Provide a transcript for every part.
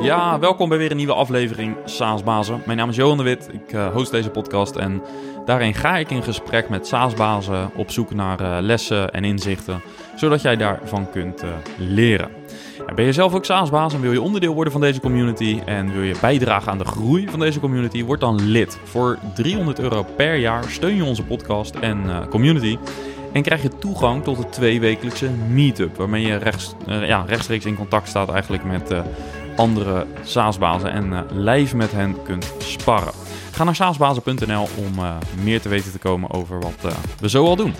Ja, welkom bij weer een nieuwe aflevering SaaS-bazen. Mijn naam is Johan de Wit, ik uh, host deze podcast en daarin ga ik in gesprek met SaaS-bazen op zoek naar uh, lessen en inzichten, zodat jij daarvan kunt uh, leren. Ben je zelf ook SaaS-baas en wil je onderdeel worden van deze community en wil je bijdragen aan de groei van deze community, word dan lid. Voor 300 euro per jaar steun je onze podcast en community. En krijg je toegang tot de tweewekelijkse meetup, waarmee je ja, rechtstreeks in contact staat eigenlijk met andere SaaS-bazen en uh, live met hen kunt sparren. Ga naar saasbazen.nl om uh, meer te weten te komen over wat uh, we zo al doen.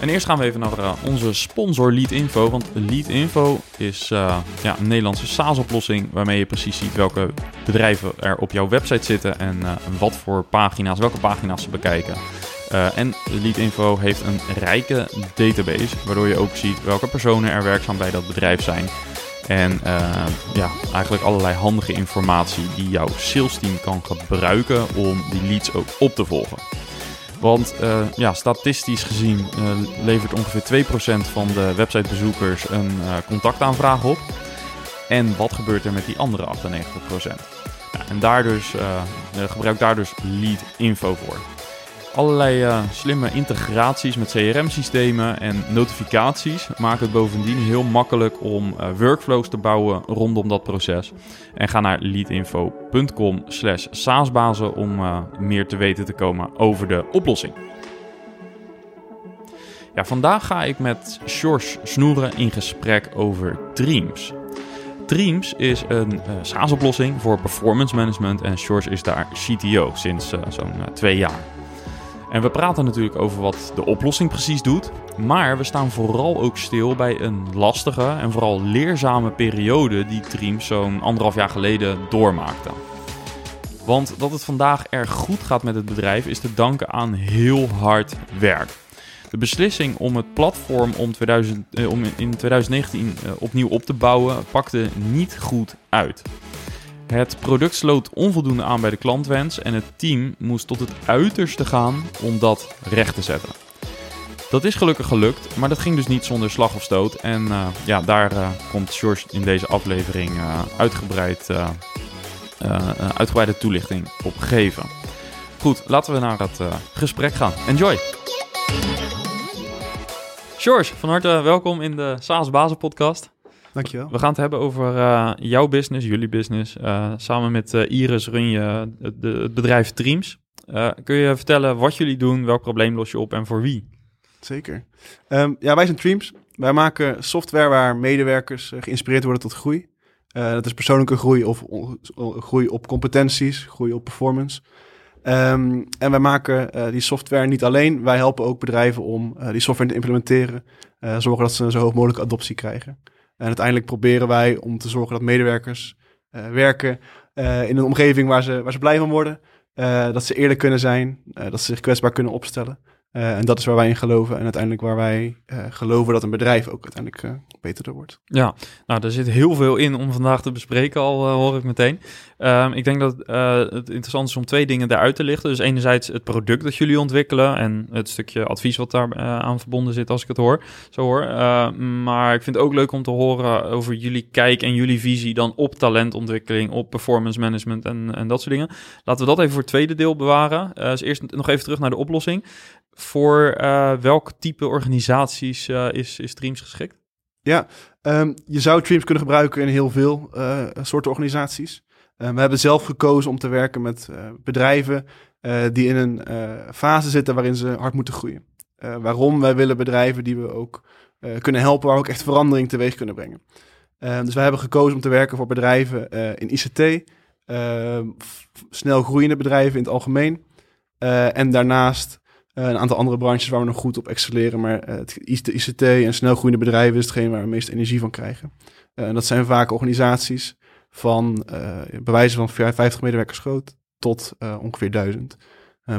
En eerst gaan we even naar onze sponsor Leadinfo. Want Leadinfo is ja, een Nederlandse SaaS-oplossing waarmee je precies ziet welke bedrijven er op jouw website zitten en wat voor pagina's, welke pagina's ze bekijken. En Leadinfo heeft een rijke database, waardoor je ook ziet welke personen er werkzaam bij dat bedrijf zijn. En uh, ja, eigenlijk allerlei handige informatie die jouw sales team kan gebruiken om die leads ook op te volgen. Want uh, ja, statistisch gezien uh, levert ongeveer 2% van de websitebezoekers een contactaanvraag op. En wat gebeurt er met die andere 98%? Ja, en daar dus, gebruik daar dus lead info voor. Allerlei uh, slimme integraties met CRM-systemen en notificaties maken het bovendien heel makkelijk om uh, workflows te bouwen rondom dat proces. En ga naar leadinfo.com slash saasbazen om uh, meer te weten te komen over de oplossing. Ja, vandaag ga ik met Sjors Snoeren in gesprek over Dreams. Dreams is een SaaS-oplossing voor performance management en Sjors is daar CTO sinds zo'n twee jaar. En we praten natuurlijk over wat de oplossing precies doet. Maar we staan vooral ook stil bij een lastige en vooral leerzame periode die Dreams zo'n anderhalf jaar geleden doormaakte. Want dat het vandaag erg goed gaat met het bedrijf is te danken aan heel hard werk. De beslissing om het platform om, 2000, eh, om in 2019 eh, opnieuw op te bouwen pakte niet goed uit. Het product sloot onvoldoende aan bij de klantwens en het team moest tot het uiterste gaan om dat recht te zetten. Dat is gelukkig gelukt, maar dat ging dus niet zonder slag of stoot. En uh, ja, daar uh, komt George in deze aflevering uh, uitgebreid, uitgebreide toelichting op geven. Goed, laten we naar het gesprek gaan. Enjoy! George, van harte welkom in de SaaS Bazen podcast. Dankjewel. We gaan het hebben over uh, jouw business, jullie business. Uh, samen met uh, Iris run je het, het bedrijf Dreams. kun je vertellen wat jullie doen, welk probleem los je op en voor wie? Zeker. Um, ja, wij zijn Dreams. Wij maken software waar medewerkers geïnspireerd worden tot groei. dat is persoonlijke groei of groei op competenties, groei op performance. Um, en wij maken die software niet alleen. Wij helpen ook bedrijven om die software te implementeren. zorgen dat ze een zo hoog mogelijke adoptie krijgen. En uiteindelijk proberen wij om te zorgen dat medewerkers uh, werken uh, in een omgeving waar ze, waar ze blij van worden. Uh, dat ze eerlijk kunnen zijn, dat ze zich kwetsbaar kunnen opstellen. Uh, en dat is waar wij in geloven. En uiteindelijk waar wij uh, geloven dat een bedrijf ook uiteindelijk uh, beter wordt. Ja, nou, er zit heel veel in om vandaag te bespreken, al hoor ik meteen. Ehm, ik denk dat het interessant is om twee dingen daaruit te lichten. Dus enerzijds het product dat jullie ontwikkelen en het stukje advies wat daar aan verbonden zit, als ik het hoor. Zo hoor. Ehm, maar ik vind het ook leuk om te horen over jullie kijk en jullie visie dan op talentontwikkeling, op performance management en, en dat soort dingen. Laten we dat even voor het tweede deel bewaren. dus eerst nog even terug naar de oplossing. Voor uh, welk type organisaties uh, is, is Dreams geschikt? Ja, um, je zou Dreams kunnen gebruiken in heel veel uh, soorten organisaties. we hebben zelf gekozen om te werken met bedrijven die in een fase zitten waarin ze hard moeten groeien. waarom? Wij willen bedrijven die we ook kunnen helpen, waar we ook echt verandering teweeg kunnen brengen. Ehm, dus wij hebben gekozen om te werken voor bedrijven in ICT, ehm, snel groeiende bedrijven in het algemeen. en daarnaast uh, een aantal andere branches waar we nog goed op excelleren. Maar uh, het ICT en snelgroeiende bedrijven is hetgeen waar we meest energie van krijgen. Uh, en dat zijn vaak organisaties van bewijzen van 50 medewerkers groot tot ongeveer 1000.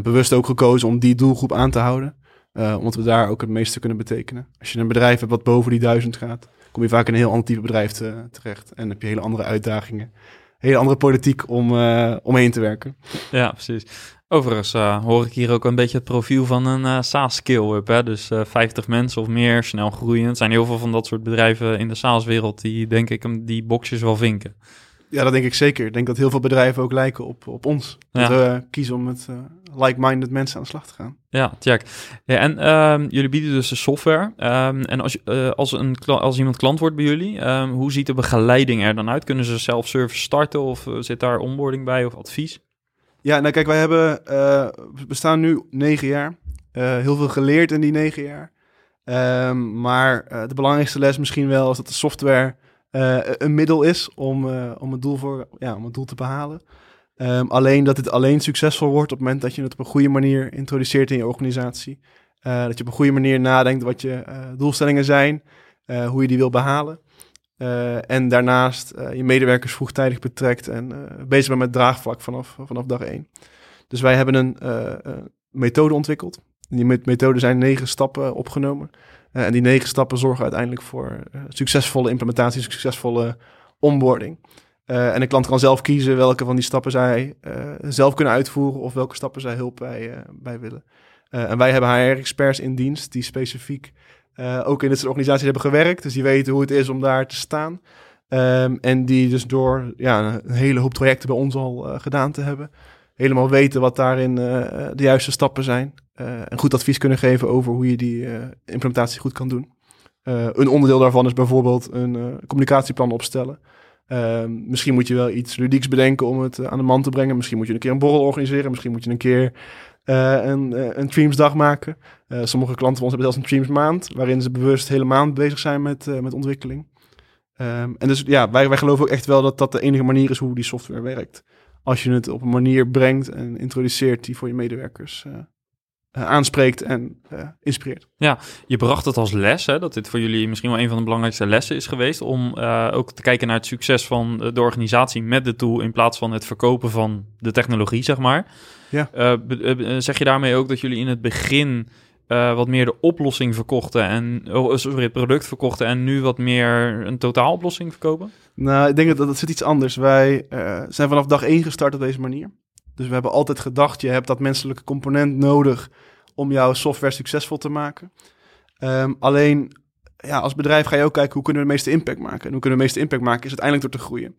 bewust ook gekozen om die doelgroep aan te houden. omdat we daar ook het meeste kunnen betekenen. Als je een bedrijf hebt wat boven die 1000 gaat, kom je vaak in een heel ander type bedrijf te, terecht. En heb je hele andere uitdagingen. Hele andere politiek om, uh, omheen te werken. Ja, precies. Overigens uh, hoor ik hier ook een beetje het profiel van een uh, SaaS-skill-up. Dus uh, 50 mensen of meer, snel groeien. Er zijn heel veel van dat soort bedrijven in de SaaS-wereld die, denk ik, die boxjes wel vinken. Ja, dat denk ik zeker. Ik denk dat heel veel bedrijven ook lijken op, op ons. Dat ja. we kiezen om met like-minded mensen aan de slag te gaan. Ja, check. Ja, en uh, jullie bieden dus de software. Um, en als, uh, als, een, als iemand klant wordt bij jullie, um, hoe ziet de begeleiding er dan uit? Kunnen ze zelf-service starten of uh, zit daar onboarding bij of advies? Ja, nou kijk, wij hebben, uh, we bestaan nu negen jaar. heel veel geleerd in die negen jaar. Maar de belangrijkste les misschien wel is dat de software een middel is om, om, het doel voor, ja, om het doel te behalen. Um, alleen dat het alleen succesvol wordt op het moment dat je het op een goede manier introduceert in je organisatie. Uh, dat je op een goede manier nadenkt wat je doelstellingen zijn, hoe je die wil behalen. en daarnaast je medewerkers vroegtijdig betrekt en bezig bent met draagvlak vanaf, vanaf dag één. Dus wij hebben een methode ontwikkeld. Die methode zijn negen stappen opgenomen. En die negen stappen zorgen uiteindelijk voor succesvolle implementatie, succesvolle onboarding. Uh, en de klant kan zelf kiezen welke van die stappen zij zelf kunnen uitvoeren of welke stappen zij hulp bij, bij willen. en wij hebben HR-experts in dienst die specifiek ook in dit soort organisaties hebben gewerkt. Dus die weten hoe het is om daar te staan. Um, en die dus door ja, een hele hoop trajecten bij ons al gedaan te hebben, helemaal weten wat daarin de juiste stappen zijn. en goed advies kunnen geven over hoe je die implementatie goed kan doen. een onderdeel daarvan is bijvoorbeeld een communicatieplan opstellen. Um, misschien moet je wel iets ludieks bedenken om het aan de man te brengen. Misschien moet je een keer een borrel organiseren. Misschien moet je een keer een, een Dreamsdag maken. sommige klanten van ons hebben zelfs een Dreams maand, waarin ze bewust hele maand bezig zijn met, met ontwikkeling. Um, en dus ja, wij, wij geloven ook echt wel dat dat de enige manier is hoe die software werkt. Als je het op een manier brengt en introduceert die voor je medewerkers uh, aanspreekt en uh, inspireert. Ja, je bracht het als les, hè, dat dit voor jullie misschien wel een van de belangrijkste lessen is geweest, om ook te kijken naar het succes van de organisatie met de tool in plaats van het verkopen van de technologie, zeg maar. Ja. zeg je daarmee ook dat jullie in het begin wat meer de oplossing verkochten en oh, sorry, het product verkochten en nu wat meer een totaaloplossing verkopen? Nou, ik denk dat dat zit iets anders. Wij zijn vanaf dag één gestart op deze manier. Dus we hebben altijd gedacht, je hebt dat menselijke component nodig om jouw software succesvol te maken. Um, alleen, ja, als bedrijf ga je ook kijken hoe kunnen we de meeste impact maken. En hoe kunnen we de meeste impact maken is uiteindelijk door te groeien.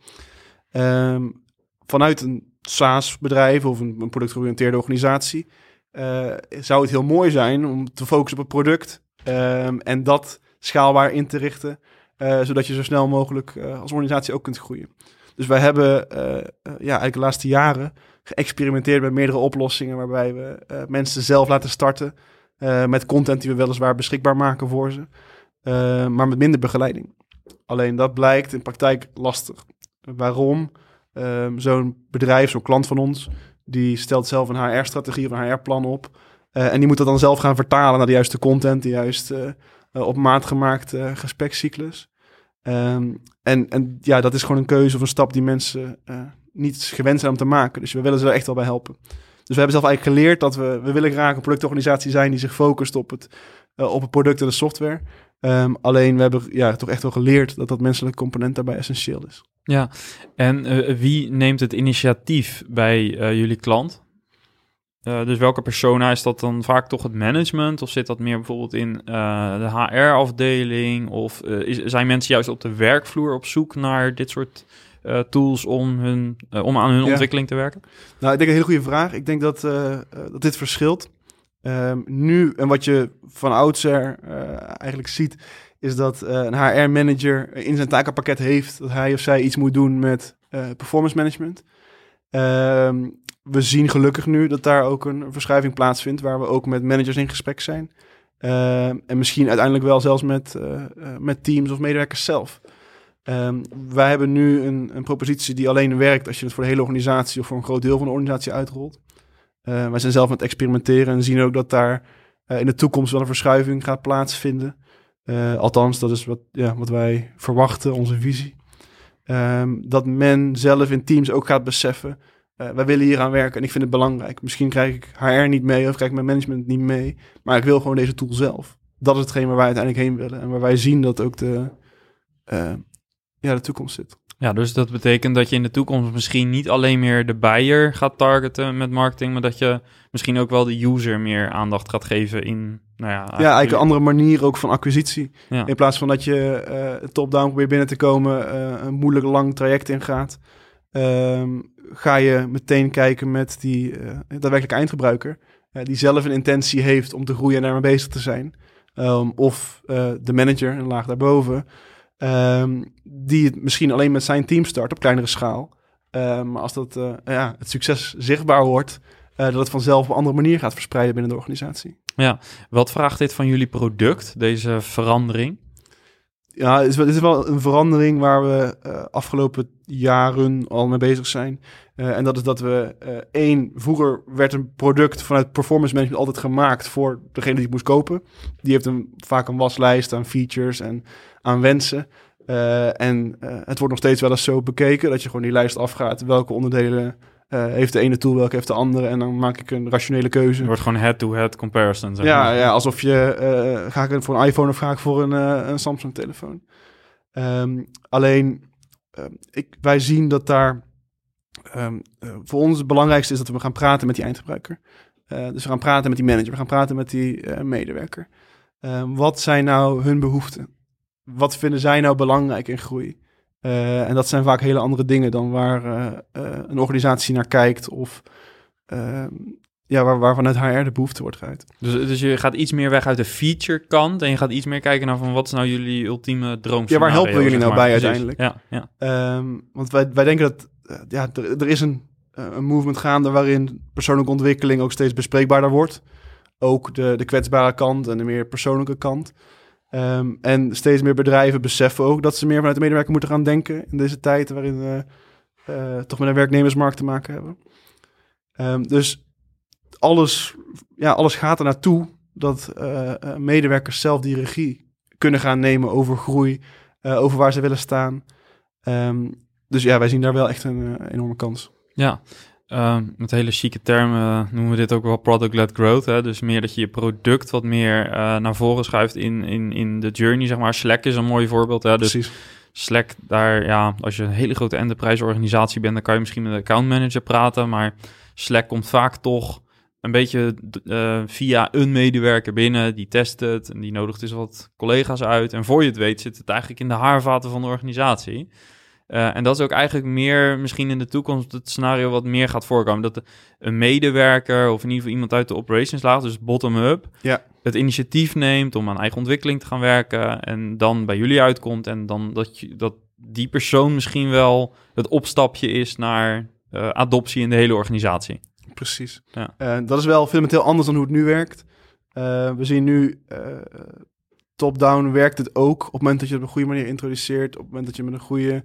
Um, vanuit een SaaS-bedrijf of een, een productgeoriënteerde organisatie uh, zou het heel mooi zijn om te focussen op het product um, en dat schaalbaar in te richten, uh, zodat je zo snel mogelijk uh, als organisatie ook kunt groeien. Dus wij hebben ja, eigenlijk de laatste jaren geëxperimenteerd met meerdere oplossingen waarbij we uh, mensen zelf laten starten uh, met content die we weliswaar beschikbaar maken voor ze, uh, maar met minder begeleiding. Alleen dat blijkt in praktijk lastig. Waarom? Um, zo'n bedrijf, zo'n klant van ons, die stelt zelf een HR-strategie of een HR-plan op. en die moet dat dan zelf gaan vertalen naar de juiste content, de juiste op maat gemaakte gesprekscyclus. Um, en, en ja, dat is gewoon een keuze of een stap die mensen niet gewend zijn om te maken. Dus we willen ze er echt wel bij helpen. Dus we hebben zelf eigenlijk geleerd dat we, we willen graag een productorganisatie zijn die zich focust op het, op het product en de software. Um, alleen we hebben ja, toch echt wel geleerd dat dat menselijke component daarbij essentieel is. Ja, en wie neemt het initiatief bij jullie klant? Dus welke persona is dat dan vaak toch het management? Of zit dat meer bijvoorbeeld in de HR-afdeling? Of is, zijn mensen juist op de werkvloer op zoek naar dit soort tools om, hun, om aan hun ja. ontwikkeling te werken? Nou, ik denk een hele goede vraag. Ik denk dat, dat dit verschilt. Um, nu, en wat je van oudsher eigenlijk ziet, is dat een HR-manager in zijn takenpakket heeft dat hij of zij iets moet doen met performance management. Um, we zien gelukkig nu dat daar ook een verschuiving plaatsvindt, waar we ook met managers in gesprek zijn. Uh, en misschien uiteindelijk wel zelfs met, uh, uh, met teams of medewerkers zelf. Um, wij hebben nu een, een, propositie die alleen werkt als je het voor de hele organisatie of voor een groot deel van de organisatie uitrolt. Uh, wij zijn zelf aan het experimenteren en zien ook dat daar uh, in de toekomst wel een verschuiving gaat plaatsvinden. Althans, dat is wat, ja, wat wij verwachten, onze visie. Dat men zelf in teams ook gaat beseffen, wij willen hier aan werken en ik vind het belangrijk. Misschien krijg ik HR niet mee of krijg ik mijn management niet mee, maar ik wil gewoon deze tool zelf. Dat is hetgeen waar wij uiteindelijk heen willen en waar wij zien dat ook de, ja, de toekomst zit. Ja, dus dat betekent dat je in de toekomst misschien niet alleen meer de buyer gaat targeten met marketing, maar dat je misschien ook wel de user meer aandacht gaat geven in, nou ja... Ja, eigenlijk een andere manier ook van acquisitie. Ja. In plaats van dat je eh, top-down probeert binnen te komen, eh, een moeilijk lang traject ingaat, ehm, ga je meteen kijken met die eh daadwerkelijk eindgebruiker, eh, die zelf een intentie heeft om te groeien en daarmee bezig te zijn. Ehm, of eh, de manager, een laag daarboven, ehm, die het misschien alleen met zijn team start op kleinere schaal. Ehm, maar als dat, ja, het succes zichtbaar wordt, dat het vanzelf op een andere manier gaat verspreiden binnen de organisatie. Wat vraagt dit van jullie product, deze verandering? Ja, het is, wel, een verandering waar we eh, afgelopen jaren al mee bezig zijn. Eh, en dat is dat we eh, één, vroeger werd een product vanuit performance management altijd gemaakt voor degene die het moest kopen. Die heeft een, vaak een waslijst aan features en aan wensen. En het wordt nog steeds wel eens zo bekeken dat je gewoon die lijst afgaat. Welke onderdelen eh, heeft de ene tool, welke heeft de andere. En dan maak ik een rationele keuze. Er wordt gewoon head-to-head comparison. Zeg Ja, maar. ja, alsof je, eh, ga ik voor een iPhone of ga ik voor een, eh, een Samsung telefoon. Ehm, alleen, ehm, ik, wij zien dat daar, ehm, eh, voor ons het belangrijkste is dat we gaan praten met die eindgebruiker. Dus we gaan praten met die manager, we gaan praten met die medewerker. Wat zijn nou hun behoeften? Wat vinden zij nou belangrijk in groei? Eh, en dat zijn vaak hele andere dingen dan waar eh, eh, een organisatie naar kijkt of ehm, ja, waar, waar vanuit HR de behoefte wordt geuit. Dus, dus je gaat iets meer weg uit de feature kant en je gaat iets meer kijken naar van wat is nou jullie ultieme droom. Ja, waar helpen jullie nou bij uiteindelijk? Ja, ja. Ehm, want wij, wij denken dat ja, er, er is een, een movement gaande waarin persoonlijke ontwikkeling ook steeds bespreekbaarder wordt. Ook de, de kwetsbare kant en de meer persoonlijke kant. Ehm, en steeds meer bedrijven beseffen ook dat ze meer vanuit de medewerker moeten gaan denken in deze tijd waarin we eh, toch met een werknemersmarkt te maken hebben. Ehm, dus alles, ja, alles gaat er naartoe dat eh, eh, medewerkers zelf die regie kunnen gaan nemen over groei, over waar ze willen staan. Ehm, dus ja, wij zien daar wel echt een enorme kans. Ja, ehm, met hele chique termen noemen we dit ook wel product-led growth. Hè? Dus meer dat je je product wat meer eh, naar voren schuift in, in, in de journey, zeg maar. Slack is een mooi voorbeeld. Hè? Dus Precies. Slack, daar, ja, als je een hele grote enterprise organisatie bent, dan kan je misschien met de account manager praten. Maar Slack komt vaak toch een beetje eh, via een medewerker binnen. Die test het en die nodigt dus wat collega's uit. En voor je het weet zit het eigenlijk in de haarvaten van de organisatie. Eh, en dat is ook eigenlijk meer misschien in de toekomst het scenario wat meer gaat voorkomen. Dat een medewerker of in ieder geval iemand uit de operations laag, dus bottom-up, Ja. het initiatief neemt om aan eigen ontwikkeling te gaan werken. En dan bij jullie uitkomt. En dan dat, je, dat die persoon misschien wel het opstapje is naar eh, adoptie in de hele organisatie. Precies. Ja. Eh, dat is wel fundamenteel anders dan hoe het nu werkt. We zien nu top-down werkt het ook op het moment dat je het op een goede manier introduceert, op het moment dat je met een goede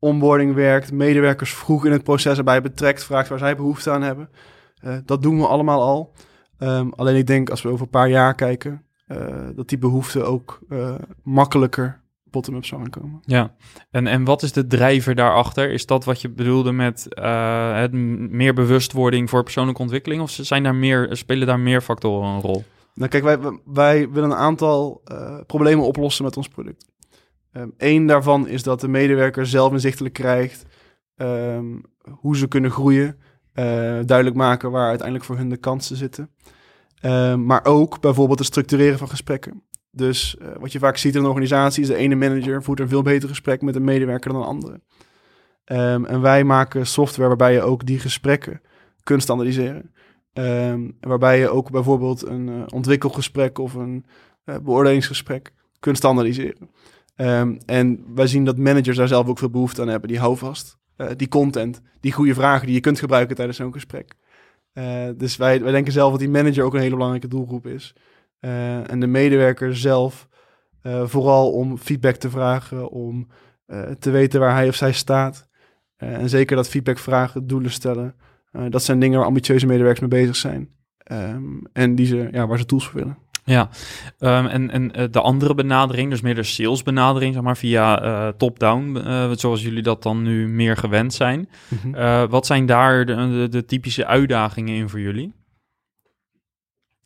onboarding werkt, medewerkers vroeg in het proces erbij betrekt, vraagt waar zij behoefte aan hebben. Eh, dat doen we allemaal al. Ehm, alleen ik denk als we over een paar jaar kijken, eh, dat die behoefte ook eh, makkelijker bottom-up zou aankomen. Ja, en, en wat is de drijver daarachter? Is dat wat je bedoelde met het meer bewustwording voor persoonlijke ontwikkeling? Of zijn daar meer, spelen daar meer factoren een rol? Nou, kijk, wij, wij willen een aantal problemen oplossen met ons product. Eén daarvan is dat de medewerker zelf inzichtelijk krijgt ehm, hoe ze kunnen groeien. eh, duidelijk maken waar uiteindelijk voor hun de kansen zitten. Ehm, maar ook bijvoorbeeld het structureren van gesprekken. Dus eh, wat je vaak ziet in een organisatie is de ene manager voert een veel beter gesprek met een medewerker dan een andere. Ehm, en wij maken software waarbij je ook die gesprekken kunt standaardiseren. Ehm, waarbij je ook bijvoorbeeld een eh, ontwikkelgesprek of een beoordelingsgesprek kunt standaardiseren. Ehm, en wij zien dat managers daar zelf ook veel behoefte aan hebben. Die houvast, eh, die content, die goede vragen die je kunt gebruiken tijdens zo'n gesprek. Eh, dus wij, wij denken zelf dat die manager ook een hele belangrijke doelgroep is. Eh, en de medewerker zelf vooral om feedback te vragen, om te weten waar hij of zij staat. En zeker dat feedback vragen, doelen stellen. Dat zijn dingen waar ambitieuze medewerkers mee bezig zijn. Ehm, en die ze, ja, waar ze tools voor willen. Ja, ehm, en, en eh, de andere benadering, dus meer de sales benadering, zeg maar, via eh, top-down, eh, zoals jullie dat dan nu meer gewend zijn. Eh, wat zijn daar de, de, de typische uitdagingen in voor jullie?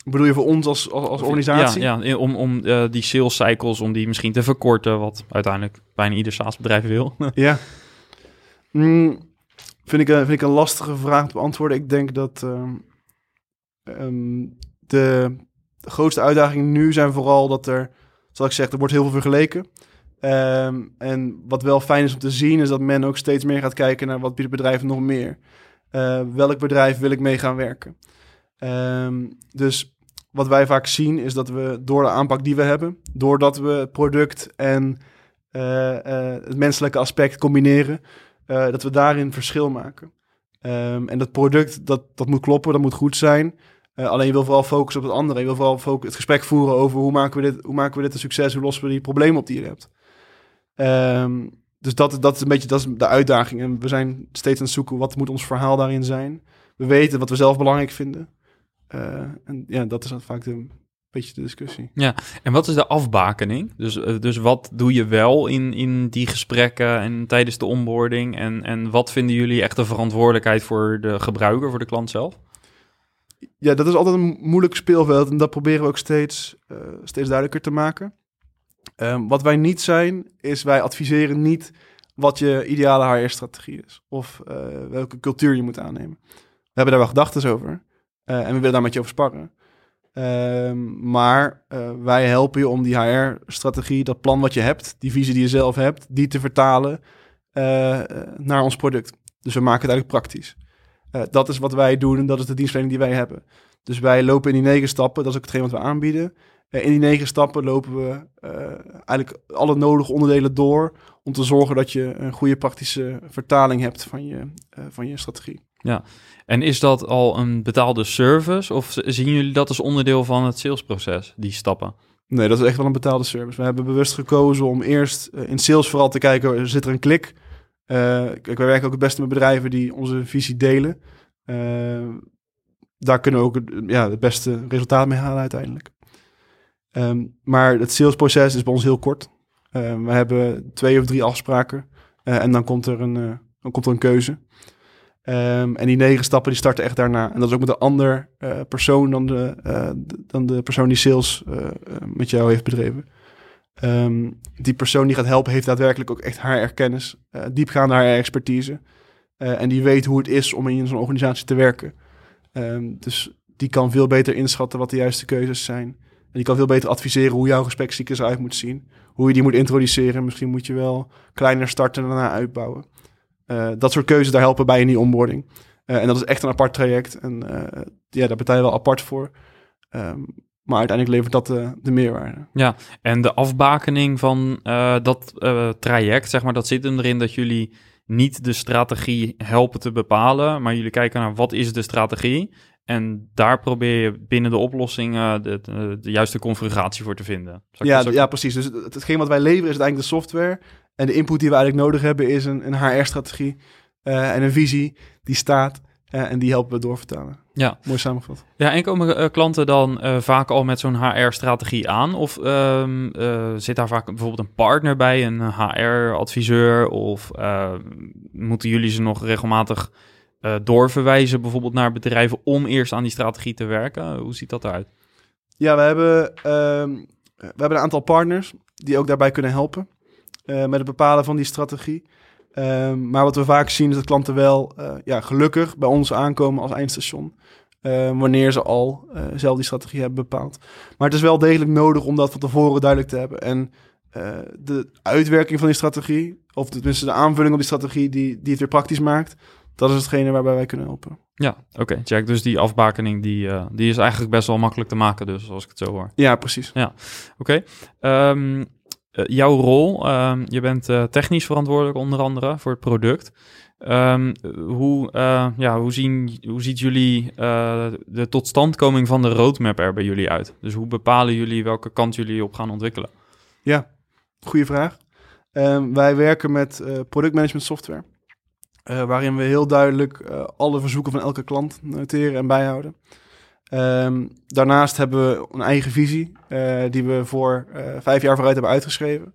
Bedoel je voor ons als, als, als organisatie? Ja, ja om, om die sales cycles, om die misschien te verkorten, wat uiteindelijk bijna ieder SaaS-bedrijf wil. Ja. Mm, vind, ik, een- vind ik een lastige vraag te beantwoorden. Ik denk dat ehm, ehm, de, de grootste uitdagingen nu zijn vooral dat er, zoals ik zeg, er wordt heel veel vergeleken. Ehm, en wat wel fijn is om te zien, is dat men ook steeds meer gaat kijken naar wat biedt het bedrijf nog meer. Eh, welk bedrijf wil ik mee gaan werken? Ehm, dus wat wij vaak zien is dat we door de aanpak die we hebben, doordat we product en eh, eh, het menselijke aspect combineren, dat we daarin verschil maken. Ehm, en dat product, dat, dat moet kloppen, dat moet goed zijn. Eh, alleen je wil vooral focussen op het andere. Je wil vooral het gesprek voeren over hoe maken, we dit, hoe maken we dit een succes, hoe lossen we die problemen op die je hebt. Ehm, dus dat, dat is een beetje dat is de uitdaging. En we zijn steeds aan het zoeken, wat moet ons verhaal daarin zijn. We weten wat we zelf belangrijk vinden. Eh, en ja, dat is vaak de, beetje de discussie. En wat is de afbakening? Dus, eh, dus wat doe je wel in, in die gesprekken en tijdens de onboarding? En, en wat vinden jullie echt de verantwoordelijkheid voor de gebruiker, voor de klant zelf? Ja, dat is altijd een moeilijk speelveld en dat proberen we ook steeds, eh, steeds duidelijker te maken. Ehm, wat wij niet zijn, is wij adviseren niet wat je ideale HR-strategie is of eh, welke cultuur je moet aannemen. We hebben daar wel gedachten over eh, en we willen daar met je over sparren. Ehm, maar wij helpen je om die HR-strategie, dat plan wat je hebt, die visie die je zelf hebt, die te vertalen naar ons product. Dus we maken het eigenlijk praktisch. Eh, dat is wat wij doen en dat is de dienstverlening die wij hebben. Dus wij lopen in die negen stappen, dat is ook hetgeen wat we aanbieden. Eh, in die negen stappen lopen we eh, eigenlijk alle nodige onderdelen door om te zorgen dat je een goede praktische vertaling hebt van je, van je strategie. En is dat al een betaalde service of zien jullie dat als onderdeel van het salesproces, die stappen? Nee, dat is echt wel een betaalde service. We hebben bewust gekozen om eerst in sales vooral te kijken, zit er een klik? Eh, kijk, wij werken ook het beste met bedrijven die onze visie delen. Eh, daar kunnen we ook ja, het beste resultaat mee halen uiteindelijk. Ehm, maar het salesproces is bij ons heel kort. Eh, we hebben twee of drie afspraken eh, en dan komt er een, eh, dan komt er een keuze. Ehm, en die negen stappen die starten echt daarna. En dat is ook met een ander eh, persoon dan de, eh, dan de persoon die sales eh, eh, met jou heeft bedreven. Ehm, die persoon die gaat helpen heeft daadwerkelijk ook echt haar erkennis, eh diepgaande haar expertise. Eh, en die weet hoe het is om in zo'n organisatie te werken. Ehm, dus die kan veel beter inschatten wat de juiste keuzes zijn. En die kan veel beter adviseren hoe jouw gesprekscyclus eruit moet zien. Hoe je die moet introduceren. Misschien moet je wel kleiner starten en daarna uitbouwen. Eh, dat soort keuzes, daar helpen bij in die onboarding. En dat is echt een apart traject. En ja, daar betaal je wel apart voor. Ehm, maar uiteindelijk levert dat de, de meerwaarde. En de afbakening van eh, dat eh, traject, zeg maar, dat zit hem erin dat jullie niet de strategie helpen te bepalen, maar jullie kijken naar wat is de strategie. En daar probeer je binnen de oplossing eh, de, de, de juiste configuratie voor te vinden. Ja, dat ja, precies. Dus het, hetgeen wat wij leveren is eigenlijk de software. En de input die we eigenlijk nodig hebben is een, een HR-strategie eh, en een visie die staat. eh, en die helpen we doorvertalen. Ja. Mooi samengevat. Ja, en komen eh, klanten dan eh, vaak al met zo'n HR-strategie aan? Of ehm, eh, zit daar vaak bijvoorbeeld een partner bij, een HR-adviseur? Of moeten jullie ze nog regelmatig doorverwijzen, bijvoorbeeld naar bedrijven, om eerst aan die strategie te werken? Hoe ziet dat eruit? Ja, we hebben, ehm, we hebben een aantal partners die ook daarbij kunnen helpen. met het bepalen van die strategie. Ehm, maar wat we vaak zien is dat klanten wel eh, ja, gelukkig bij ons aankomen als eindstation. eh, wanneer ze al eh, zelf die strategie hebben bepaald. Maar het is wel degelijk nodig om dat van tevoren duidelijk te hebben. En eh, de uitwerking van die strategie, of tenminste de aanvulling op die strategie die, die het weer praktisch maakt, dat is hetgene waarbij wij kunnen helpen. Ja, oké, check. Dus die afbakening, die, die is eigenlijk best wel makkelijk te maken, dus als ik het zo hoor. Ja, precies. Oké. Ehm, eh, jouw rol, ehm, je bent eh, technisch verantwoordelijk onder andere voor het product. Ehm, hoe, eh, ja, hoe, zien, hoe ziet jullie eh, de totstandkoming van de roadmap er bij jullie uit? Dus hoe bepalen jullie welke kant jullie op gaan ontwikkelen? Ja, goede vraag. Ehm, wij werken met eh productmanagement software. eh, waarin we heel duidelijk eh, alle verzoeken van elke klant noteren en bijhouden. Ehm, daarnaast hebben we een eigen visie eh, die we voor eh, vijf jaar vooruit hebben uitgeschreven.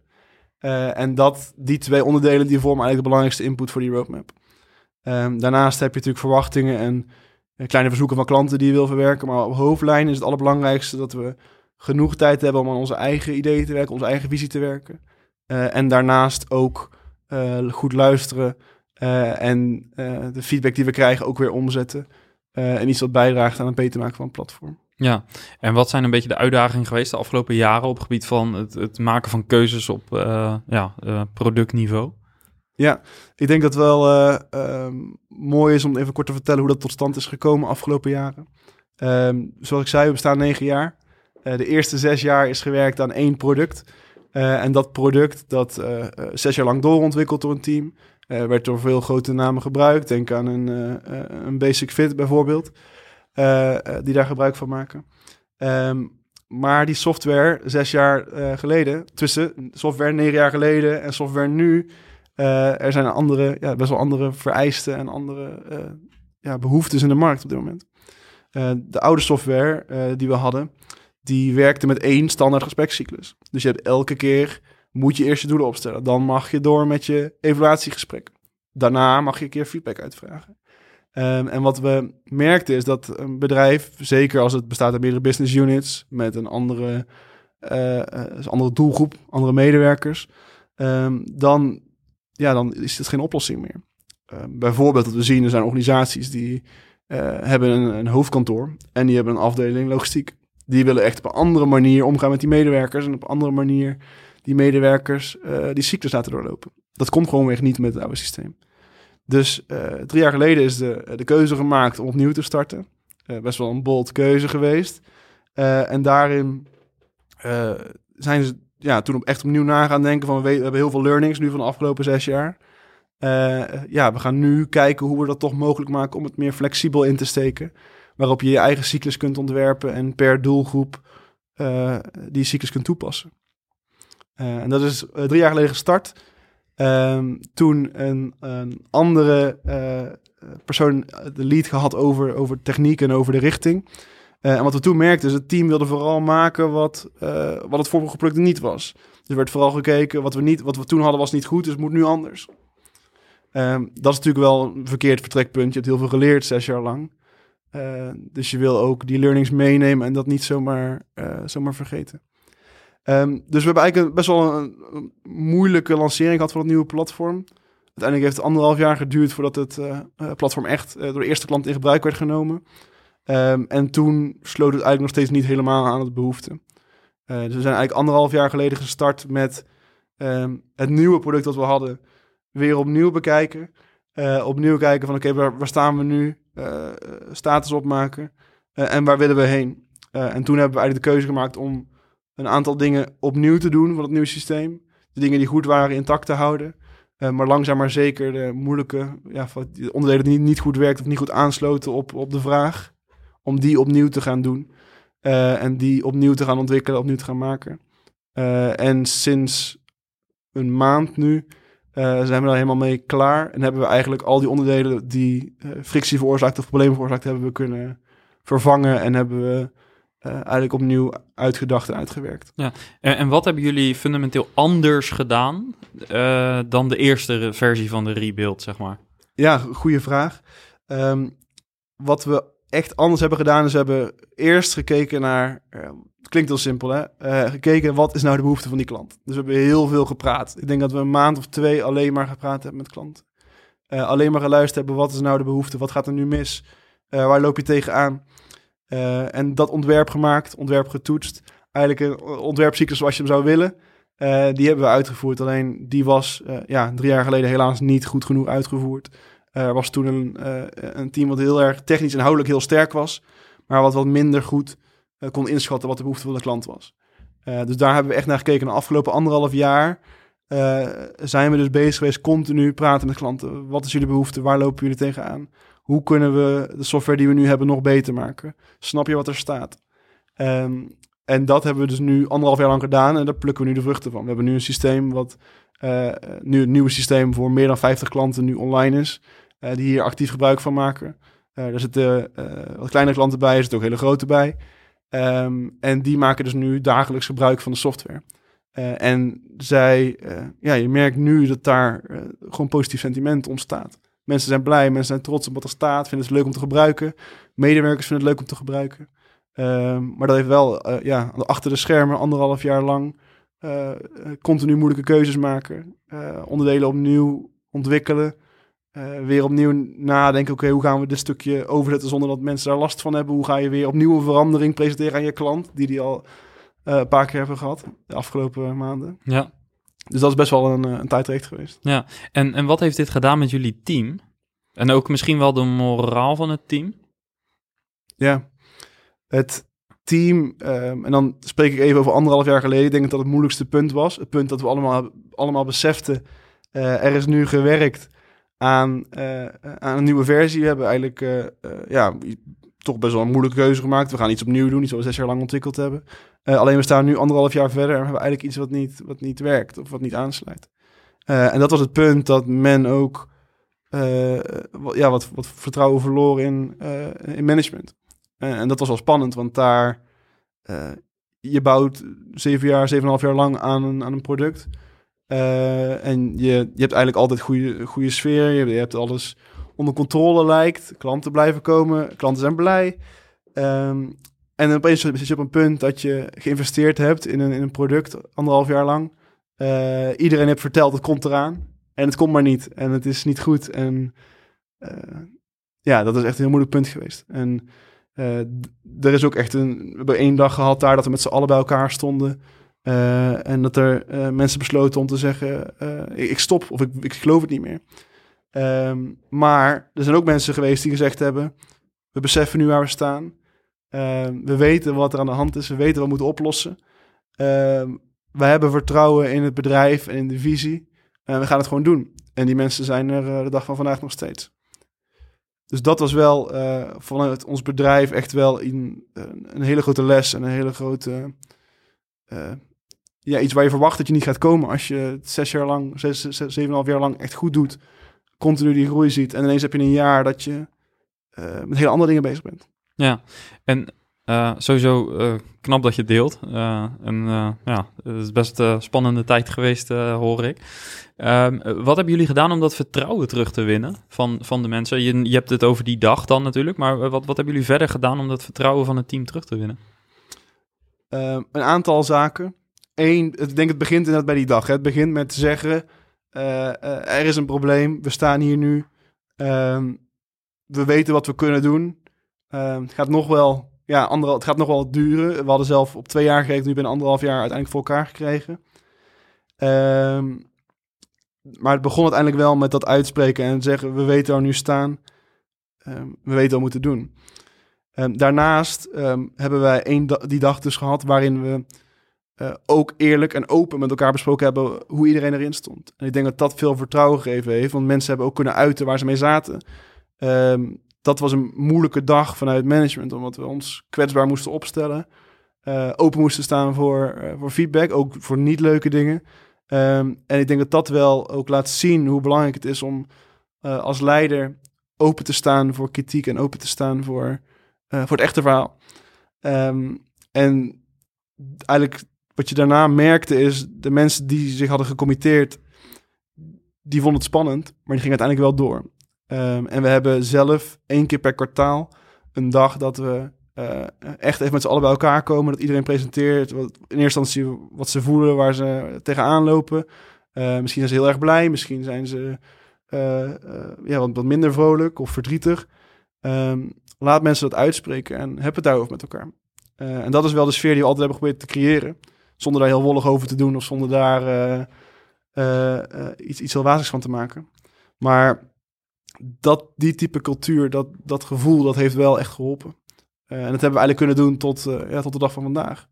Eh, en dat, die twee onderdelen die vormen eigenlijk de belangrijkste input voor die roadmap. Ehm, daarnaast heb je natuurlijk verwachtingen en kleine verzoeken van klanten die je wil verwerken. Maar op hoofdlijn is het allerbelangrijkste dat we genoeg tijd hebben om aan onze eigen ideeën te werken, onze eigen visie te werken. En daarnaast ook goed luisteren en de feedback die we krijgen ook weer omzetten. En iets wat bijdraagt aan het beter maken van het platform. Ja, en wat zijn een beetje de uitdagingen geweest de afgelopen jaren op het gebied van het, het maken van keuzes op ja, productniveau? Ja, ik denk dat het wel ehm, mooi is om even kort te vertellen hoe dat tot stand is gekomen afgelopen jaren. Ehm, zoals ik zei, we bestaan negen jaar. Uh, de eerste zes jaar is gewerkt aan één product. En dat product, dat zes jaar lang doorontwikkeld door een team, werd door veel grote namen gebruikt. Denk aan een, een Basic Fit bijvoorbeeld, die daar gebruik van maken. Um, maar die software zes jaar geleden, tussen software negen jaar geleden en software nu, er zijn andere, ja, best wel andere vereisten en andere ja, behoeftes in de markt op dit moment. De oude software die we hadden, die werkte met één standaard gesprekscyclus. Dus je hebt elke keer moet je eerst je doelen opstellen. Dan mag je door met je evaluatiegesprek. Daarna mag je een keer feedback uitvragen. Um, en wat we merkten is dat een bedrijf, zeker als het bestaat uit meerdere business units met een andere, uh, andere doelgroep, andere medewerkers, um, dan, ja, dan is het geen oplossing meer. Uh, bijvoorbeeld wat we zien, er zijn organisaties die uh, hebben een, een, hoofdkantoor en die hebben een afdeling logistiek. Die willen echt op een andere manier omgaan met die medewerkers en op een andere manier die medewerkers uh, die ziektes laten doorlopen. Dat komt gewoon weer niet met het oude systeem. Dus uh, drie jaar geleden is de, de keuze gemaakt om opnieuw te starten. best wel een bold keuze geweest. en daarin zijn ze ja, toen echt opnieuw na gaan denken van we, hebben heel veel learnings nu van de afgelopen zes jaar. Ja, we gaan nu kijken hoe we dat toch mogelijk maken om het meer flexibel in te steken. Waarop je je eigen cyclus kunt ontwerpen en per doelgroep die cyclus kunt toepassen. Uh, en dat is drie jaar geleden gestart. Ehm, toen een, een andere persoon de lead gehad over, over techniek en over de richting. en wat we toen merkten is, het team wilde vooral maken wat, wat het vorige product niet was. Dus er werd vooral gekeken, wat we, niet, wat we toen hadden was niet goed, dus het moet nu anders. Um, dat is natuurlijk wel een verkeerd vertrekpunt. Je hebt heel veel geleerd zes jaar lang. Dus je wil ook die learnings meenemen en dat niet zomaar, zomaar vergeten. Um, dus we hebben eigenlijk best wel een, moeilijke lancering gehad van het nieuwe platform. Uiteindelijk heeft het anderhalf jaar geduurd voordat het uh, platform echt door de eerste klant in gebruik werd genomen. Um, en toen sloot het eigenlijk nog steeds niet helemaal aan het behoefte. dus we zijn eigenlijk anderhalf jaar geleden gestart met het nieuwe product dat we hadden weer opnieuw bekijken. Opnieuw kijken van oké, waar, waar, staan we nu? Status opmaken. En waar willen we heen? en toen hebben we eigenlijk de keuze gemaakt om een aantal dingen opnieuw te doen van het nieuwe systeem. De dingen die goed waren intact te houden. maar langzaam maar zeker de moeilijke ja, de onderdelen die niet goed werkten of niet goed aansloten op, op de vraag. Om die opnieuw te gaan doen. en die opnieuw te gaan ontwikkelen, opnieuw te gaan maken. en sinds een maand nu zijn we daar helemaal mee klaar. En hebben we eigenlijk al die onderdelen die frictie veroorzaakt of problemen veroorzaakt, hebben we kunnen vervangen. En hebben we uh, eigenlijk opnieuw uitgedacht en uitgewerkt. Ja, en, en wat hebben jullie fundamenteel anders gedaan dan de eerste versie van de rebuild, zeg maar? Ja, goede vraag. Um, wat we echt anders hebben gedaan is, we hebben eerst gekeken naar het klinkt heel simpel, hè? Gekeken wat is nou de behoefte van die klant. Dus we hebben heel veel gepraat. Ik denk dat we een maand of twee alleen maar gepraat hebben met klanten. Alleen maar geluisterd hebben, wat is nou de behoefte? Wat gaat er nu mis? Waar loop je tegenaan? En dat ontwerp gemaakt, ontwerp getoetst. Eigenlijk een ontwerpcyclus zoals je hem zou willen. die hebben we uitgevoerd. Alleen die was ja, drie jaar geleden helaas niet goed genoeg uitgevoerd. Er was toen een, een team wat heel erg technisch en inhoudelijk heel sterk was. Maar wat wat minder goed kon inschatten wat de behoefte van de klant was. Dus daar hebben we echt naar gekeken. De afgelopen anderhalf jaar zijn we dus bezig geweest continu praten met klanten. Wat is jullie behoefte? Waar lopen jullie tegenaan? Hoe kunnen we de software die we nu hebben nog beter maken? Snap je wat er staat? Um, en dat hebben we dus nu anderhalf jaar lang gedaan en daar plukken we nu de vruchten van. We hebben nu een systeem wat uh, nu het nieuwe systeem voor meer dan 50 klanten nu online is, uh, die hier actief gebruik van maken. Uh, er zitten wat kleine klanten bij, er zitten ook hele grote bij. Um, en die maken dus nu dagelijks gebruik van de software. En zij, ja, je merkt nu dat daar gewoon positief sentiment ontstaat. Mensen zijn blij, mensen zijn trots op wat er staat, vinden het leuk om te gebruiken. Medewerkers vinden het leuk om te gebruiken. Um, maar dat heeft wel, ja, achter de schermen anderhalf jaar lang continu moeilijke keuzes maken. onderdelen opnieuw ontwikkelen. eh, weer opnieuw nadenken, oké, hoe gaan we dit stukje overzetten zonder dat mensen daar last van hebben? Hoe ga je weer opnieuw een verandering presenteren aan je klant, die die al eh, een paar keer hebben gehad de afgelopen maanden? Ja. Dus dat is best wel een, eh, een tijdrecht geweest. Ja, en, en wat heeft dit gedaan met jullie team? En ook misschien wel de moraal van het team? Ja, het team, ehm, en dan spreek ik even over anderhalf jaar geleden. Ik denk dat het het moeilijkste punt was. Het punt dat we allemaal, allemaal beseften, uh, er is nu gewerkt aan, uh, aan een nieuwe versie. We hebben eigenlijk uh, ja, toch best wel een moeilijke keuze gemaakt. We gaan iets opnieuw doen, iets wat zes jaar lang ontwikkeld hebben. alleen we staan nu anderhalf jaar verder en we hebben eigenlijk iets wat niet, wat niet werkt of wat niet aansluit. en dat was het punt dat men ook ja, wat, wat vertrouwen verloor in, in management. en dat was wel spannend, want daar je bouwt zeven jaar, zeven en half jaar lang aan een, aan een product. En je, je hebt eigenlijk altijd goede, goede sfeer. Je, je, hebt alles onder controle lijkt. Klanten blijven komen. Klanten zijn blij. Um, en opeens zit je op een punt dat je geïnvesteerd hebt in een, in een product, anderhalf jaar lang. Uh, iedereen heeft verteld, het komt eraan. En het komt maar niet. En het is niet goed. En uh, ja, dat is echt een heel moeilijk punt geweest. En er is ook echt een... We hebben één dag gehad daar dat we met z'n allen bij elkaar stonden... En dat er mensen besloten om te zeggen: uh, ik stop of ik, ik geloof het niet meer. Um, maar er zijn ook mensen geweest die gezegd hebben: we beseffen nu waar we staan. Ehm, we weten wat er aan de hand is. We weten wat we moeten oplossen. Um, we hebben vertrouwen in het bedrijf en in de visie. En we gaan het gewoon doen. En die mensen zijn er de dag van vandaag nog steeds. Dus dat was wel vanuit ons bedrijf echt wel een, een hele grote les en een hele grote ja, iets waar je verwacht dat je niet gaat komen als je het zes jaar lang, zes, zes, zeven en half jaar lang echt goed doet. Continu die groei ziet. En ineens heb je een jaar dat je uh, met hele andere dingen bezig bent. Ja, en uh, sowieso uh, knap dat je deelt. en ja, het is best een spannende tijd geweest, hoor ik. Ehm, wat hebben jullie gedaan om dat vertrouwen terug te winnen van, van de mensen? Je, je hebt het over die dag dan natuurlijk, maar wat, wat hebben jullie verder gedaan om dat vertrouwen van het team terug te winnen? Ehm, een aantal zaken één, ik denk het begint inderdaad bij die dag. Hè. Het begint met zeggen, er is een probleem, we staan hier nu. Um, we weten wat we kunnen doen. Um, het gaat nog wel, ja, anderhal, het gaat nog wel duren. We hadden zelf op twee jaar gekregen, nu ben anderhalf jaar uiteindelijk voor elkaar gekregen. Um, maar het begon uiteindelijk wel met dat uitspreken en zeggen, we weten waar we nu staan. we weten wat we moeten doen. daarnaast hebben wij één die dag dus gehad waarin we uh, ook eerlijk en open met elkaar besproken hebben hoe iedereen erin stond. En ik denk dat dat veel vertrouwen gegeven heeft, want mensen hebben ook kunnen uiten waar ze mee zaten. Um, dat was een moeilijke dag vanuit management, omdat we ons kwetsbaar moesten opstellen. Uh, open moesten staan voor, uh, voor feedback, ook voor niet leuke dingen. Um, en ik denk dat dat wel ook laat zien hoe belangrijk het is om als leider open te staan voor kritiek en open te staan voor, voor het echte verhaal. Um, en eigenlijk wat je daarna merkte is, de mensen die zich hadden gecommitteerd, die vonden het spannend, maar die gingen uiteindelijk wel door. Um, en we hebben zelf één keer per kwartaal een dag dat we uh, echt even met z'n allen bij elkaar komen. Dat iedereen presenteert wat, in eerste instantie wat ze voelen, waar ze tegenaan lopen. Uh, misschien zijn ze heel erg blij, misschien zijn ze uh, ja, wat, wat, minder vrolijk of verdrietig. Um, laat mensen dat uitspreken en heb het daarover met elkaar. en dat is wel de sfeer die we altijd hebben geprobeerd te creëren. Zonder daar heel wollig over te doen of zonder daar uh, uh, iets, iets heel wazigs van te maken. Maar dat, die type cultuur, dat, dat gevoel, dat heeft wel echt geholpen. en dat hebben we eigenlijk kunnen doen tot, ja, tot de dag van vandaag.